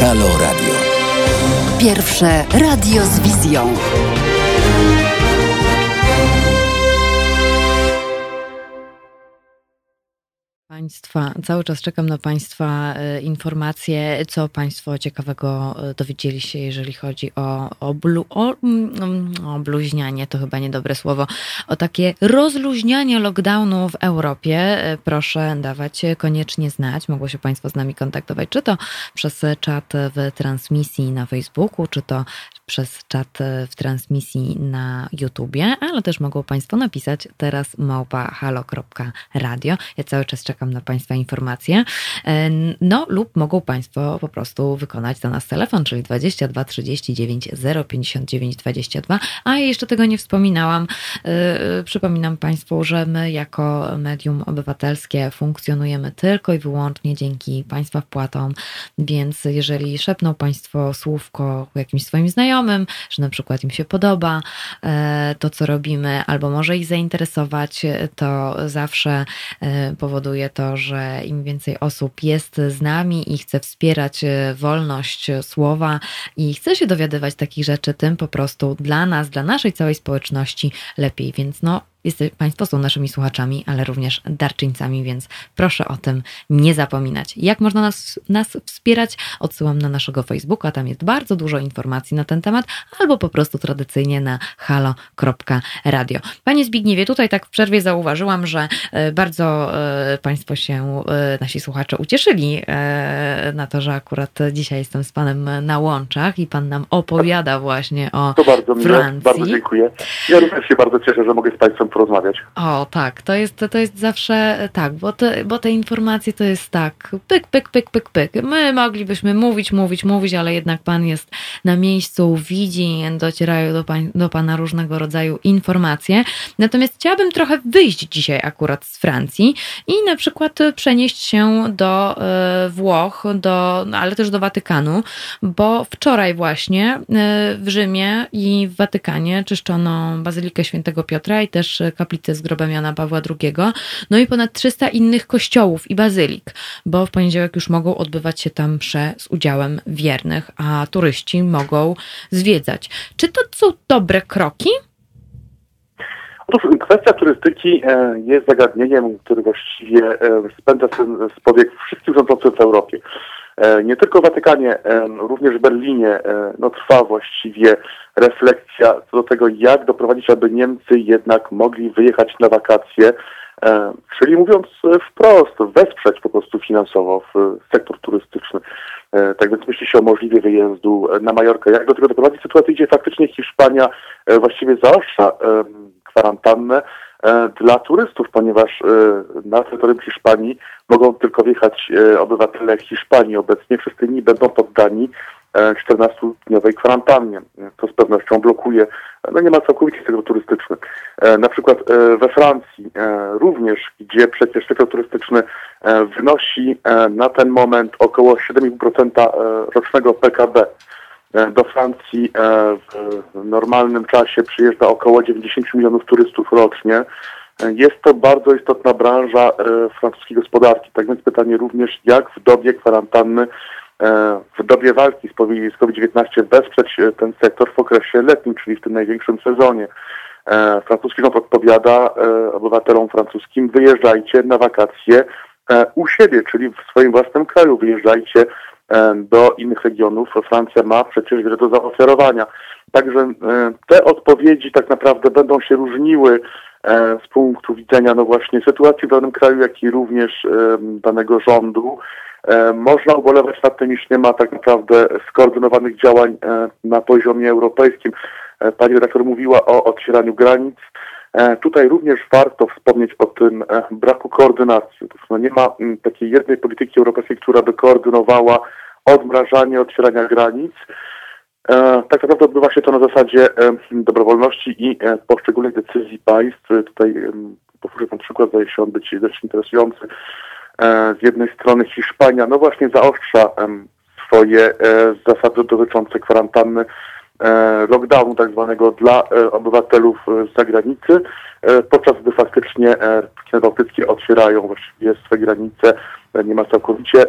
Halo Radio. Pierwsze radio z wizją. Państwa, cały czas czekam na Państwa e, informacje, co Państwo ciekawego e, dowiedzieli się, jeżeli chodzi o, o, blu, o, mm, o bluźnianie, to chyba niedobre słowo, o takie rozluźnianie lockdownu w Europie. E, proszę dawać koniecznie znać. Mogło się Państwo z nami kontaktować, czy to przez czat w transmisji na Facebooku, czy to przez czat w transmisji na YouTubie, ale też mogą Państwo napisać teraz małpa halo.radio. Ja cały czas czekam na Państwa informacje. E, no lub mogą Państwo po prostu wykonać za nas telefon, czyli 22 39 059 22. A jeszcze tego nie wspominałam. E, przypominam Państwu, że my jako medium obywatelskie funkcjonujemy tylko i wyłącznie dzięki Państwa wpłatom, więc jeżeli szepną Państwo słówko jakimś swoim znajomym, że na przykład im się podoba e, to, co robimy, albo może ich zainteresować, to zawsze powoduje to, że im więcej osób jest z nami i chce wspierać e, wolność słowa i chce się dowiadywać takich rzeczy, tym po prostu dla nas, dla naszej całej społeczności lepiej. Więc no, Jeste, państwo są naszymi słuchaczami, ale również darczyńcami, więc proszę o tym nie zapominać. Jak można nas, nas wspierać? Odsyłam na naszego Facebooka, tam jest bardzo dużo informacji na ten temat, albo po prostu tradycyjnie na halo.radio. Panie Zbigniewie, tutaj tak w przerwie zauważyłam, że e, bardzo e, Państwo się, e, nasi słuchacze ucieszyli na to, że akurat dzisiaj jestem z Panem na łączach i Pan nam opowiada właśnie o to bardzo miłe, Bardzo dziękuję. Ja również się bardzo cieszę, że mogę z Państwem Porozmawiać. O, tak, to jest, to jest zawsze tak, bo te, bo te informacje to jest tak, pyk, pyk, pyk, pyk, pyk. My moglibyśmy mówić, mówić, mówić, ale jednak Pan jest na miejscu, widzi, docierają do, pań, do Pana różnego rodzaju informacje. Natomiast chciałabym trochę wyjść dzisiaj akurat z Francji i na przykład przenieść się do e, Włoch, do, ale też do Watykanu, bo wczoraj właśnie e, w Rzymie i w Watykanie czyszczono Bazylikę Świętego Piotra i też kaplicę z grobem Jana Pawła II, no i ponad 300 innych kościołów i bazylik, bo w poniedziałek już mogą odbywać się tam z udziałem wiernych, a turyści mogą zwiedzać. Czy to są dobre kroki? Otóż kwestia turystyki e, jest zagadnieniem, które właściwie e, spędza z powiek wszystkich rządzących w Europie. E, nie tylko w Watykanie, również w Berlinie no, trwa właściwie refleksja co do tego, jak doprowadzić, aby Niemcy jednak mogli wyjechać na wakacje, czyli mówiąc wprost, wesprzeć po prostu finansowo sektor turystyczny. Tak więc myśli się o możliwie wyjazdu na Majorkę. Jak do tego doprowadzić sytuację, gdzie faktycznie Hiszpania właściwie zaostrza kwarantannę e, dla turystów, ponieważ e, na terytorium Hiszpanii mogą tylko wjechać e, obywatele Hiszpanii. Obecnie wszyscy inni będą poddani 14-dniowej kwarantannie. To z pewnością blokuje, no nie ma całkowicie tego turystyczny. Na przykład we Francji również, gdzie przecież sektor turystyczny wynosi na ten moment około 7,5% rocznego PKB. E, do Francji e, w normalnym czasie przyjeżdża około 90 milionów turystów rocznie. E, jest to bardzo istotna branża francuskiej gospodarki. Tak więc pytanie również, jak w dobie kwarantanny, w dobie walki z COVID-19 wesprzeć ten sektor w okresie letnim, czyli w tym największym sezonie. Francuski rząd odpowiada obywatelom francuskim, wyjeżdżajcie na wakacje u siebie, czyli w swoim własnym kraju, wyjeżdżajcie do innych regionów. Francja ma przecież wiele do zaoferowania. Także te odpowiedzi tak naprawdę będą się różniły z punktu widzenia no właśnie sytuacji w danym kraju, jak i również danego rządu. Można ubolewać nad tym, iż nie ma tak naprawdę skoordynowanych działań na poziomie europejskim. Pani redaktor mówiła o otwieraniu granic. Tutaj również warto wspomnieć o tym braku koordynacji. No nie ma takiej jednej polityki europejskiej, która by koordynowała odmrażanie, otwierania granic. E, tak naprawdę odbywa się to na zasadzie e, dobrowolności i e, poszczególnych decyzji państw. Tutaj powtórzę ten przykład, zdaje się on być dość interesujący. Z jednej strony Hiszpania, no właśnie zaostrza swoje zasady dotyczące kwarantanny lockdownu tak zwanego dla obywatelów z zagranicy, podczas gdy faktycznie Chiny Bałtyckie otwierają właściwie swe granice niemal całkowicie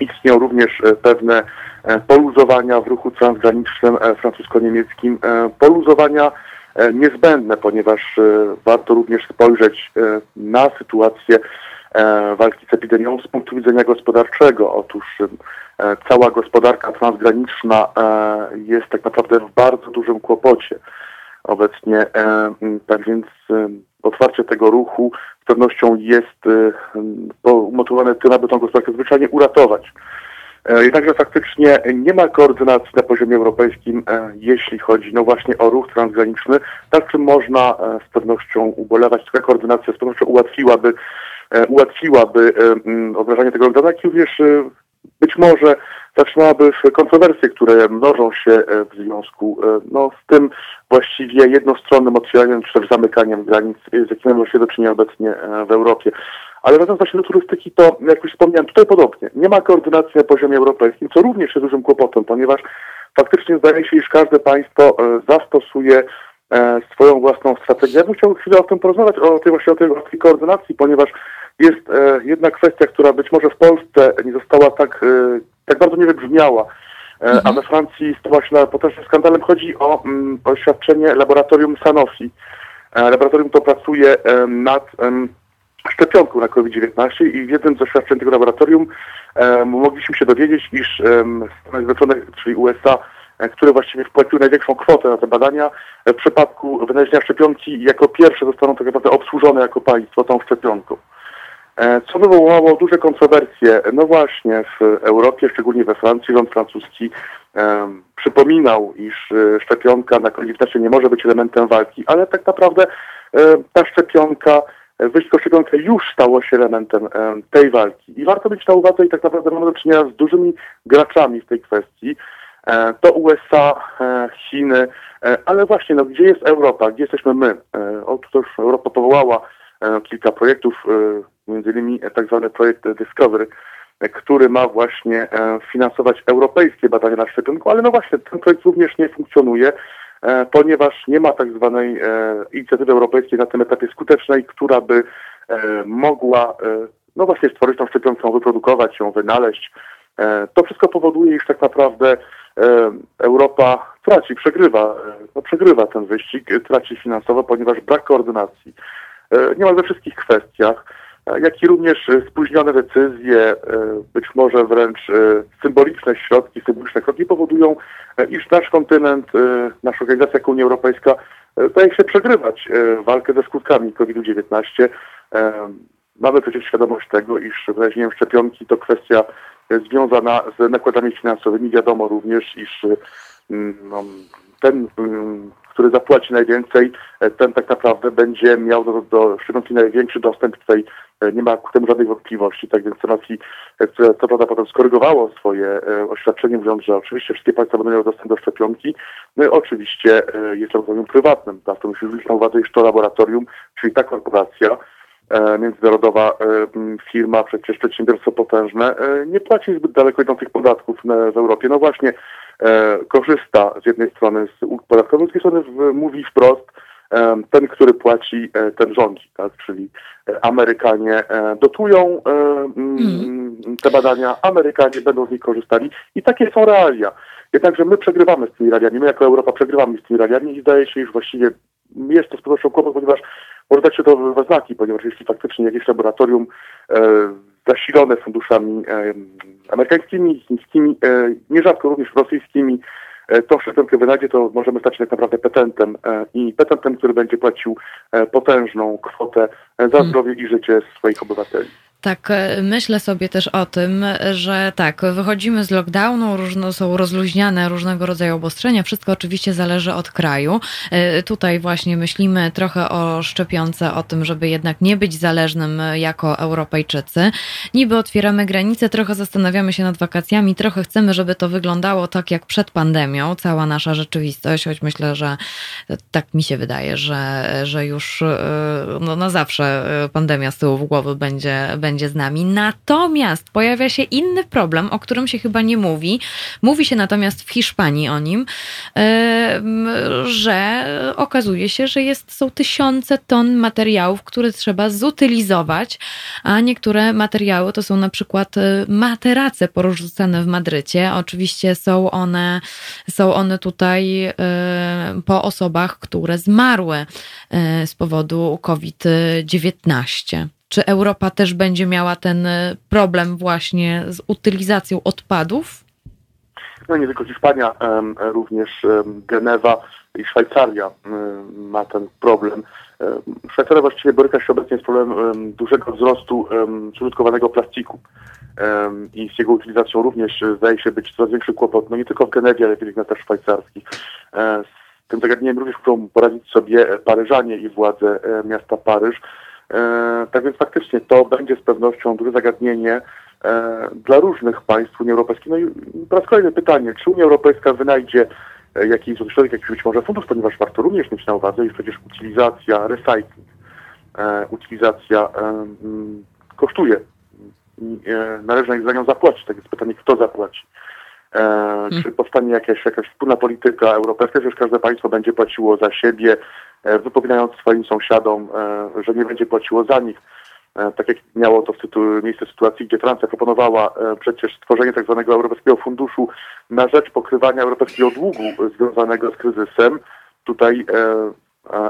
Istnieją również e, pewne e, poluzowania w ruchu transgranicznym e, francusko-niemieckim. Poluzowania niezbędne, ponieważ warto również spojrzeć na sytuację walki z epidemią z punktu widzenia gospodarczego. Otóż cała gospodarka transgraniczna jest tak naprawdę w bardzo dużym kłopocie obecnie. Tak więc otwarcie tego ruchu z pewnością jest umotywowane tym, aby tę gospodarkę zwyczajnie uratować. E, jednakże faktycznie nie ma koordynacji na poziomie europejskim, e, jeśli chodzi no właśnie o ruch transgraniczny, nad czym można e, z pewnością ubolewać. Taka koordynacja z pewnością ułatwiłaby, ułatwiłaby obrażanie tego lockdownu, jak również być może zatrzymałaby kontrowersje, które mnożą się e, w związku e, no, z tym właściwie jednostronnym otwieraniem czy też zamykaniem granic, e, z jakim mamy się do czynienia obecnie w Europie. Ale wracając właśnie do turystyki, to jak już wspomniałem, tutaj podobnie. Nie ma koordynacji na poziomie europejskim, co również jest dużym kłopotem, ponieważ faktycznie zdaje się, iż każde państwo zastosuje swoją własną strategię. Ja bym chciał chwilę o tym porozmawiać, o tej właśnie o tej, o tej koordynacji, ponieważ jest e, jedna kwestia, która być może w Polsce nie została tak, e, tak bardzo nie wybrzmiała, e, mhm. a we Francji stała się potężnym skandalem. Chodzi o mm, oświadczenie laboratorium Sanofi. E, laboratorium to pracuje e, nad szczepionką na COVID-19 i w jednym z oświadczeń tego laboratorium mogliśmy się dowiedzieć, iż Stany Zjednoczone, czyli USA, które właściwie wpłaciły największą kwotę na te badania, w przypadku wynalezienia szczepionki jako pierwsze zostaną tak naprawdę obsłużone jako państwo tą szczepionką. E, co wywołało duże kontrowersje. No właśnie w Europie, szczególnie we Francji, rząd francuski um, przypominał, iż e, szczepionka na COVID-19 nie może być elementem walki, ale tak naprawdę ta szczepionka, wyjście szczepionkę już stało się elementem tej walki. I warto mieć na uwadze, i tak naprawdę mamy do czynienia z dużymi graczami w tej kwestii. To USA, Chiny, ale właśnie, no, gdzie jest Europa, gdzie jesteśmy my? Otóż Europa powołała kilka projektów, między innymi tak zwany projekt Discovery, który ma właśnie finansować europejskie badania na szczepionku, ale no właśnie, ten projekt również nie funkcjonuje. E, ponieważ nie ma tak zwanej e, inicjatywy europejskiej na tym etapie skutecznej, która by e, mogła no właśnie stworzyć tą szczepionkę, wyprodukować ją, wynaleźć. To wszystko powoduje, iż tak naprawdę Europa traci, przegrywa, no przegrywa ten wyścig, traci finansowo, ponieważ brak koordynacji niemal we wszystkich kwestiach jak i również e, spóźnione decyzje, e, być może wręcz e, symboliczne środki, symboliczne kroki powodują, iż nasz kontynent, nasza organizacja jak Unia Europejska zdaje się przegrywać walkę ze skutkami COVID-19. Mamy przecież świadomość tego, iż wyraźnie szczepionki to kwestia związana z nakładami finansowymi. Wiadomo również, iż no, ten który zapłaci najwięcej, e, ten tak naprawdę będzie miał do, do szczepionki największy dostęp. Tutaj e, nie ma ku temu żadnych wątpliwości. Tak więc Sanofi, e, które co prawda potem skorygowało swoje oświadczenie, mówiąc, że oczywiście wszystkie państwa będą miały dostęp do szczepionki, no i oczywiście jest laboratorium prywatnym. To musimy mieć na uwadze, iż to laboratorium, czyli ta korporacja, międzynarodowa firma, przecież przedsiębiorstwo potężne, nie płaci zbyt daleko idących podatków w Europie. No właśnie, korzysta z jednej strony z ulg podatkowych, z drugiej strony mówi wprost, e, ten, który płaci, e, ten rządzi, tak? czyli Amerykanie dotują mm. te badania, Amerykanie będą z nich korzystali i takie są realia. Jednakże my przegrywamy z tymi realiami, my jako Europa przegrywamy z tymi realiami i zdaje się, iż właściwie jest to z pewnością kłopot, ponieważ może dać się to we znaki, ponieważ jeśli faktycznie jakieś laboratorium zasilone funduszami amerykańskimi, chińskimi, e, nierzadko również rosyjskimi, e, tą szczepionkę wynajdzie, to możemy stać się tak naprawdę petentem e, i petentem, który będzie płacił potężną kwotę za hmm. zdrowie i życie swoich obywateli. Tak, e, myślę sobie też o tym, że tak, wychodzimy z lockdownu, różno, są rozluźniane różnego rodzaju obostrzenia, wszystko oczywiście zależy od kraju. E, tutaj właśnie myślimy trochę o szczepionce, o tym, żeby jednak nie być zależnym jako Europejczycy. Niby otwieramy granice, trochę zastanawiamy się nad wakacjami, trochę chcemy, żeby to wyglądało tak jak przed pandemią, cała nasza rzeczywistość, choć myślę, że tak mi się wydaje, że, że już e, no, na zawsze pandemia z tyłu głowy będzie, będzie będzie z nami. Natomiast pojawia się inny problem, o którym się chyba nie mówi. Mówi się natomiast w Hiszpanii o nim, że okazuje się, że jest, są tysiące ton materiałów, które trzeba zutylizować, a niektóre materiały to są na przykład e, materace porzucane w Madrycie. Oczywiście są one, są one tutaj e, po osobach, które zmarły e, z powodu COVID-19. Czy Europa też będzie miała ten e, problem właśnie z utylizacją odpadów? No nie tylko Hiszpania, również Genewa i Szwajcaria ma ten problem. Szwajcaria właściwie boryka się obecnie z problemem dużego wzrostu zużytkowanego plastiku i z jego utylizacją również e, zdaje się być coraz większy kłopot, no nie tylko w Genewie, ale w miastach szwajcarskich. E, z tym zagadnieniem również chcą poradzić sobie Paryżanie i władze miasta Paryż. E, tak więc faktycznie to będzie z pewnością duże zagadnienie e, dla różnych państw Unii Europejskiej. No i po raz kolejny pytanie, czy Unia Europejska wynajdzie e, jakiś środek, jakiś być może fundusz, ponieważ warto również mieć na uwadze, iż przecież utylizacja, recycling, utylizacja kosztuje należy za nią zapłacić. Tak jest pytanie, kto zapłaci. Hmm. Czy powstanie jakaś, jakaś wspólna polityka europejska, że każde państwo będzie płaciło za siebie, E, wypominając swoim sąsiadom, e, że nie będzie płaciło za nich. E, tak jak miało to w miejsce w sytuacji, gdzie Francja proponowała przecież stworzenie tak zwanego Europejskiego Funduszu na rzecz pokrywania europejskiego długu związanego z kryzysem. Tutaj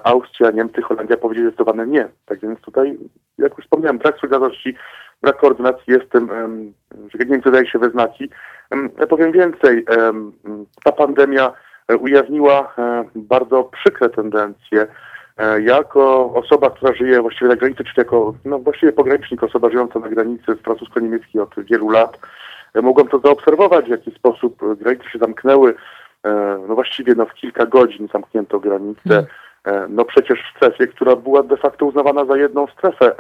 Austria, Niemcy, Holandia powiedzieli zdecydowane nie. Tak więc tutaj, jak już wspomniałem, brak solidarności, brak koordynacji jest tym, że nie wydaje się we znaki. Powiem więcej, ta pandemia E, ujawniła e, bardzo przykre tendencje. E, jako osoba, która żyje właściwie na granicy, czy jako no właściwie pogranicznik, osoba żyjąca na granicy francusko-niemieckiej od wielu lat, mogłem to zaobserwować, w jaki sposób granice się zamknęły. No właściwie no w kilka godzin zamknięto granice. no przecież w strefie, która była de facto uznawana za jedną strefę.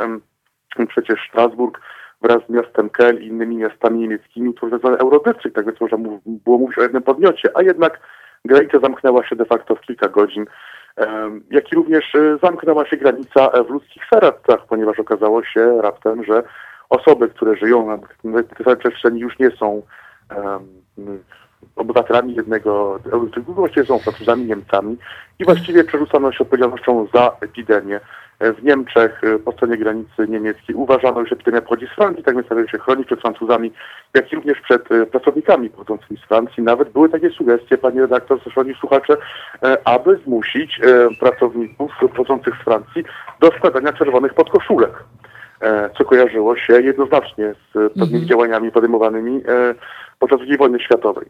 Przecież Strasburg wraz z miastem Kel i innymi miastami niemieckimi to tzw. Eurodystrykt, tak więc można było mówić o jednym podmiocie, a jednak granica zamknęła się de facto w kilka godzin, jak i również e, zamknęła się granica e, w ludzkich sercach, ponieważ okazało się raptem, że osoby, które żyją na tej przestrzeni już nie są obywatelami jednego, właściwie są Francuzami, Niemcami i właściwie przerzucano się odpowiedzialnością za epidemię. W Niemczech po stronie granicy niemieckiej uważano, że epidemia pochodzi z Francji, tak więc należy się chronić przed Francuzami, jak i również przed e, pracownikami pochodzącymi z Francji. Nawet były takie sugestie, panie redaktor, szanowni słuchacze, e, aby zmusić e, pracowników pochodzących z Francji do składania czerwonych podkoszulek co kojarzyło się jednoznacznie z pewnymi mhm. działaniami podejmowanymi podczas II wojny światowej.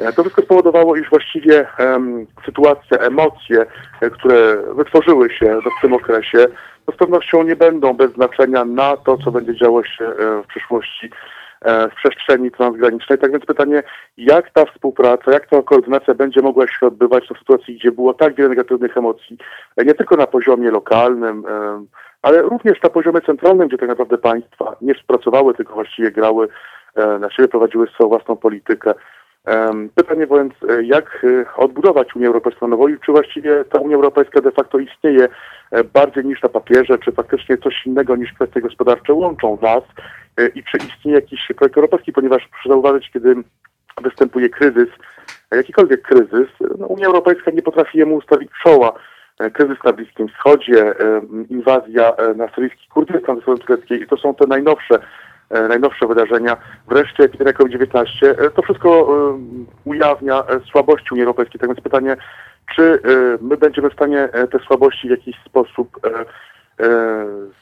E, to wszystko spowodowało, iż właściwie um, sytuacje, emocje, e, które wytworzyły się w tym okresie, to z pewnością nie będą bez znaczenia na to, co będzie działo się e, w przyszłości w przestrzeni transgranicznej. Tak więc pytanie, jak ta współpraca, jak ta koordynacja będzie mogła się odbywać w sytuacji, gdzie było tak wiele negatywnych emocji, nie tylko na poziomie lokalnym, ale również na poziomie centralnym, gdzie tak naprawdę państwa nie współpracowały, tylko właściwie grały na siebie, prowadziły swoją własną politykę. Pytanie więc, e, jak e, odbudować Unię Europejską na nowo i czy właściwie ta Unia Europejska de facto istnieje e, bardziej niż na papierze, czy faktycznie coś innego niż kwestie gospodarcze łączą nas i czy istnieje jakiś projekt europejski, ponieważ proszę zauważyć, kiedy występuje kryzys, jakikolwiek kryzys, no Unia Europejska nie potrafi jemu ustawić czoła. Kryzys na Bliskim Wschodzie, inwazja na syryjski Kurdystan tureckiej i to są te najnowsze E, najnowsze wydarzenia, wreszcie epidemia COVID-19, e, to wszystko e, ujawnia słabości Unii Europejskiej. Tak więc pytanie, czy my będziemy w stanie te słabości w jakiś sposób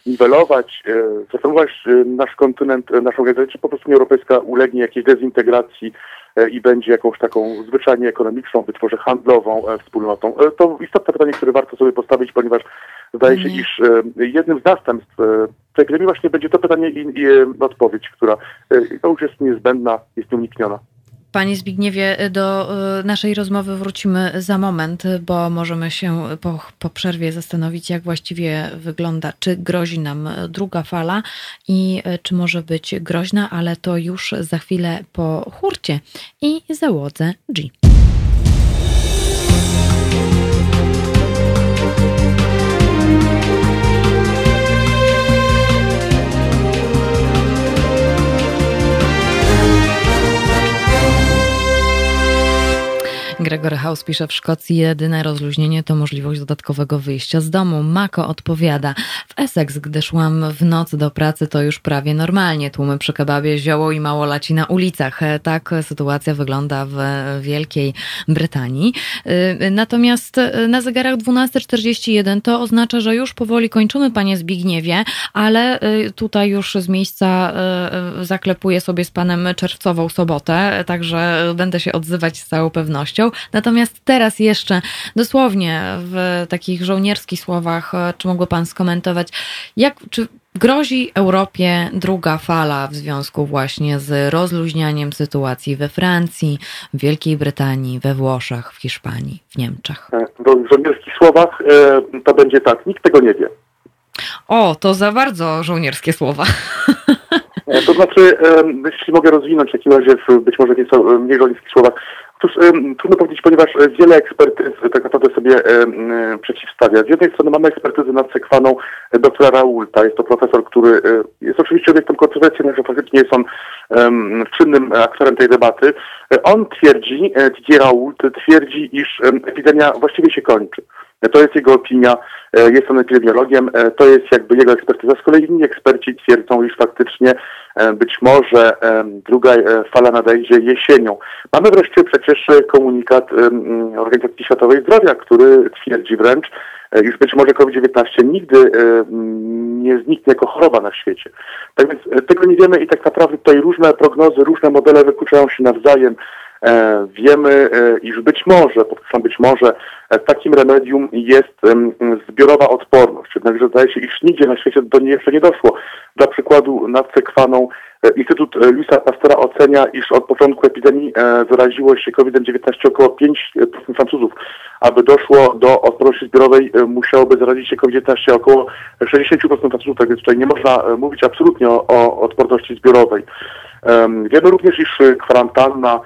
zniwelować, zreformować nasz kontynent, naszą organizację, czy po prostu Unia Europejska ulegnie jakiejś dezintegracji i będzie jakąś taką zwyczajnie ekonomiczną, być może handlową wspólnotą. To istotne pytanie, które warto sobie postawić, ponieważ Wydaje się, iż e, jednym z następstw e, tej epidemii właśnie będzie to pytanie i, i e, odpowiedź, która to już jest niezbędna, jest nieunikniona. Panie Zbigniewie, do naszej rozmowy wrócimy za moment, bo możemy się po, po, przerwie zastanowić, jak właściwie wygląda, czy grozi nam druga fala i czy może być groźna, ale to już za chwilę po hurcie i załodze G. Gregory House pisze w Szkocji jedyne rozluźnienie to możliwość dodatkowego wyjścia z domu. Mako odpowiada. W Essex, gdy szłam w noc do pracy, to już prawie normalnie. Tłumy przy kebabie, zioło i mało laci na ulicach. Tak sytuacja wygląda w Wielkiej Brytanii. Y, natomiast na zegarach 12.41 to oznacza, że już powoli kończymy, panie Zbigniewie, ale tutaj już z miejsca zaklepuję sobie z panem czerwcową sobotę, także będę się odzywać z całą pewnością. Natomiast teraz jeszcze dosłownie w takich żołnierskich słowach, e, czy mógłby Pan skomentować, jak, czy grozi Europie druga fala w związku właśnie z rozluźnianiem sytuacji we Francji, w Wielkiej Brytanii, we Włoszech, w Hiszpanii, w Niemczech? E, w żołnierskich słowach e, to będzie tak, nikt tego nie wie. O, to za bardzo żołnierskie słowa. To znaczy, jeśli mogę rozwinąć w takim razie w być może nieco mniej żołnierskich słowach, Otóż trudno powiedzieć, ponieważ e, wiele ekspertyz tak naprawdę sobie e, przeciwstawia. Z jednej strony mamy ekspertyzę nad sekwaną e, doktora Raulta. Jest to profesor, który jest oczywiście obiektem kontrowersji, że faktycznie jest on czynnym aktorem tej debaty. On twierdzi, Didier Raoult twierdzi, iż epidemia właściwie się kończy. To jest jego opinia, jest on epidemiologiem, to jest jakby jego ekspertyza. Z kolei inni eksperci twierdzą, iż faktycznie E, być może druga e, fala nadejdzie jesienią. Mamy wreszcie przecież komunikat Organizacji Światowej Zdrowia, który twierdzi wręcz, e, iż być może COVID-19 nigdy nie zniknie jako choroba na świecie. Tak więc tego nie wiemy i tak naprawdę tutaj różne prognozy, różne modele wykluczają się nawzajem. Wiemy, iż być może, podkreślam być może, takim remedium jest zbiorowa odporność. Jednakże zdaje się, iż nigdzie na świecie do niej jeszcze nie doszło. Dla przykładu nad sekwaną Instytut Luisa Pastora ocenia, iż od początku epidemii zaraziło się COVID-19 około 5% Francuzów. Aby doszło do odporności zbiorowej, musiałoby zarazić się COVID-19 około 60% Francuzów, tak więc tutaj nie można mówić absolutnie o, o odporności zbiorowej. Wiemy również, iż kwarantanna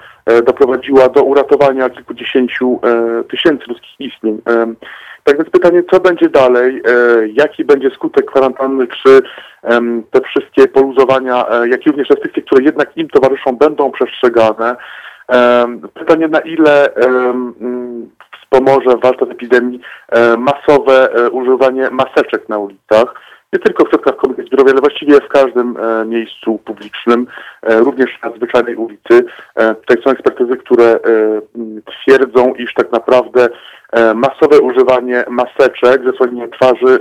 doprowadziła do uratowania kilkudziesięciu tysięcy ludzkich istnień. Tak więc pytanie, co będzie dalej, e, jaki będzie skutek kwarantanny, czy te wszystkie poluzowania, e, jak również restrykcje, które jednak im towarzyszą, będą przestrzegane. Pytanie, na ile wspomoże w walce z epidemii e, masowe używanie maseczek na ulicach nie tylko w środkach komunikacji zdrowia, ale właściwie w każdym miejscu publicznym, również na zwyczajnej ulicy. Tutaj są ekspertyzy, które twierdzą, iż tak naprawdę masowe używanie maseczek, zasłonięcie twarzy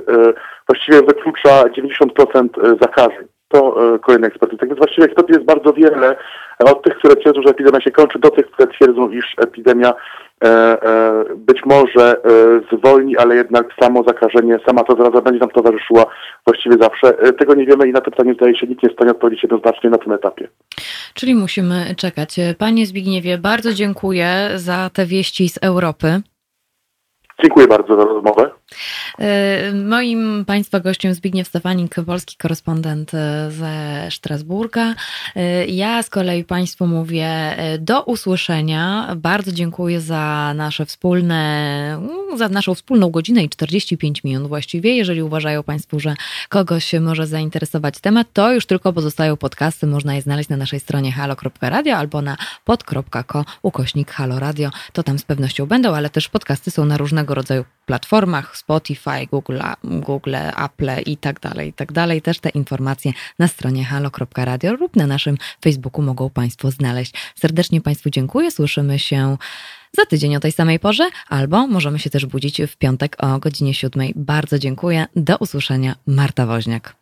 właściwie wyklucza 90% zakażeń. To kolejne ekspertyzy. Tak więc właściwie ekspertyz jest bardzo wiele. Od tych, które twierdzą, że epidemia się kończy, do tych, które twierdzą, iż epidemia E, e, być może e, zwolni, ale jednak samo zakażenie, sama to zaraza będzie nam towarzyszyła właściwie zawsze. Tego nie wiemy i na to pytanie zdaje się nikt nie jest w stanie odpowiedzieć jednoznacznie na tym etapie. Czyli musimy czekać. Panie Zbigniewie, bardzo dziękuję za te wieści z Europy. Dziękuję bardzo za rozmowę. E, moim Państwa gościem Zbigniew Stefanik, polski korespondent e, ze Strasburga. E, ja z kolei Państwu mówię do usłyszenia. Bardzo dziękuję za nasze wspólne, mm, za naszą wspólną godzinę i 45 minut właściwie. Jeżeli uważają Państwo, że kogoś może zainteresować temat, to już tylko pozostają podcasty. Można je znaleźć na naszej stronie halo.radio albo na pod.co ukośnik halo radio. To tam z pewnością będą, ale też podcasty są na różnego rodzaju platformach Spotify, Google, Google Apple i tak dalej, i tak dalej. Też te informacje na stronie halo.radio lub na naszym Facebooku mogą Państwo znaleźć. Serdecznie Państwu dziękuję. Słyszymy się za tydzień o tej samej porze, albo możemy się też budzić w piątek o godzinie siódmej. Bardzo dziękuję. Do usłyszenia. Marta Woźniak.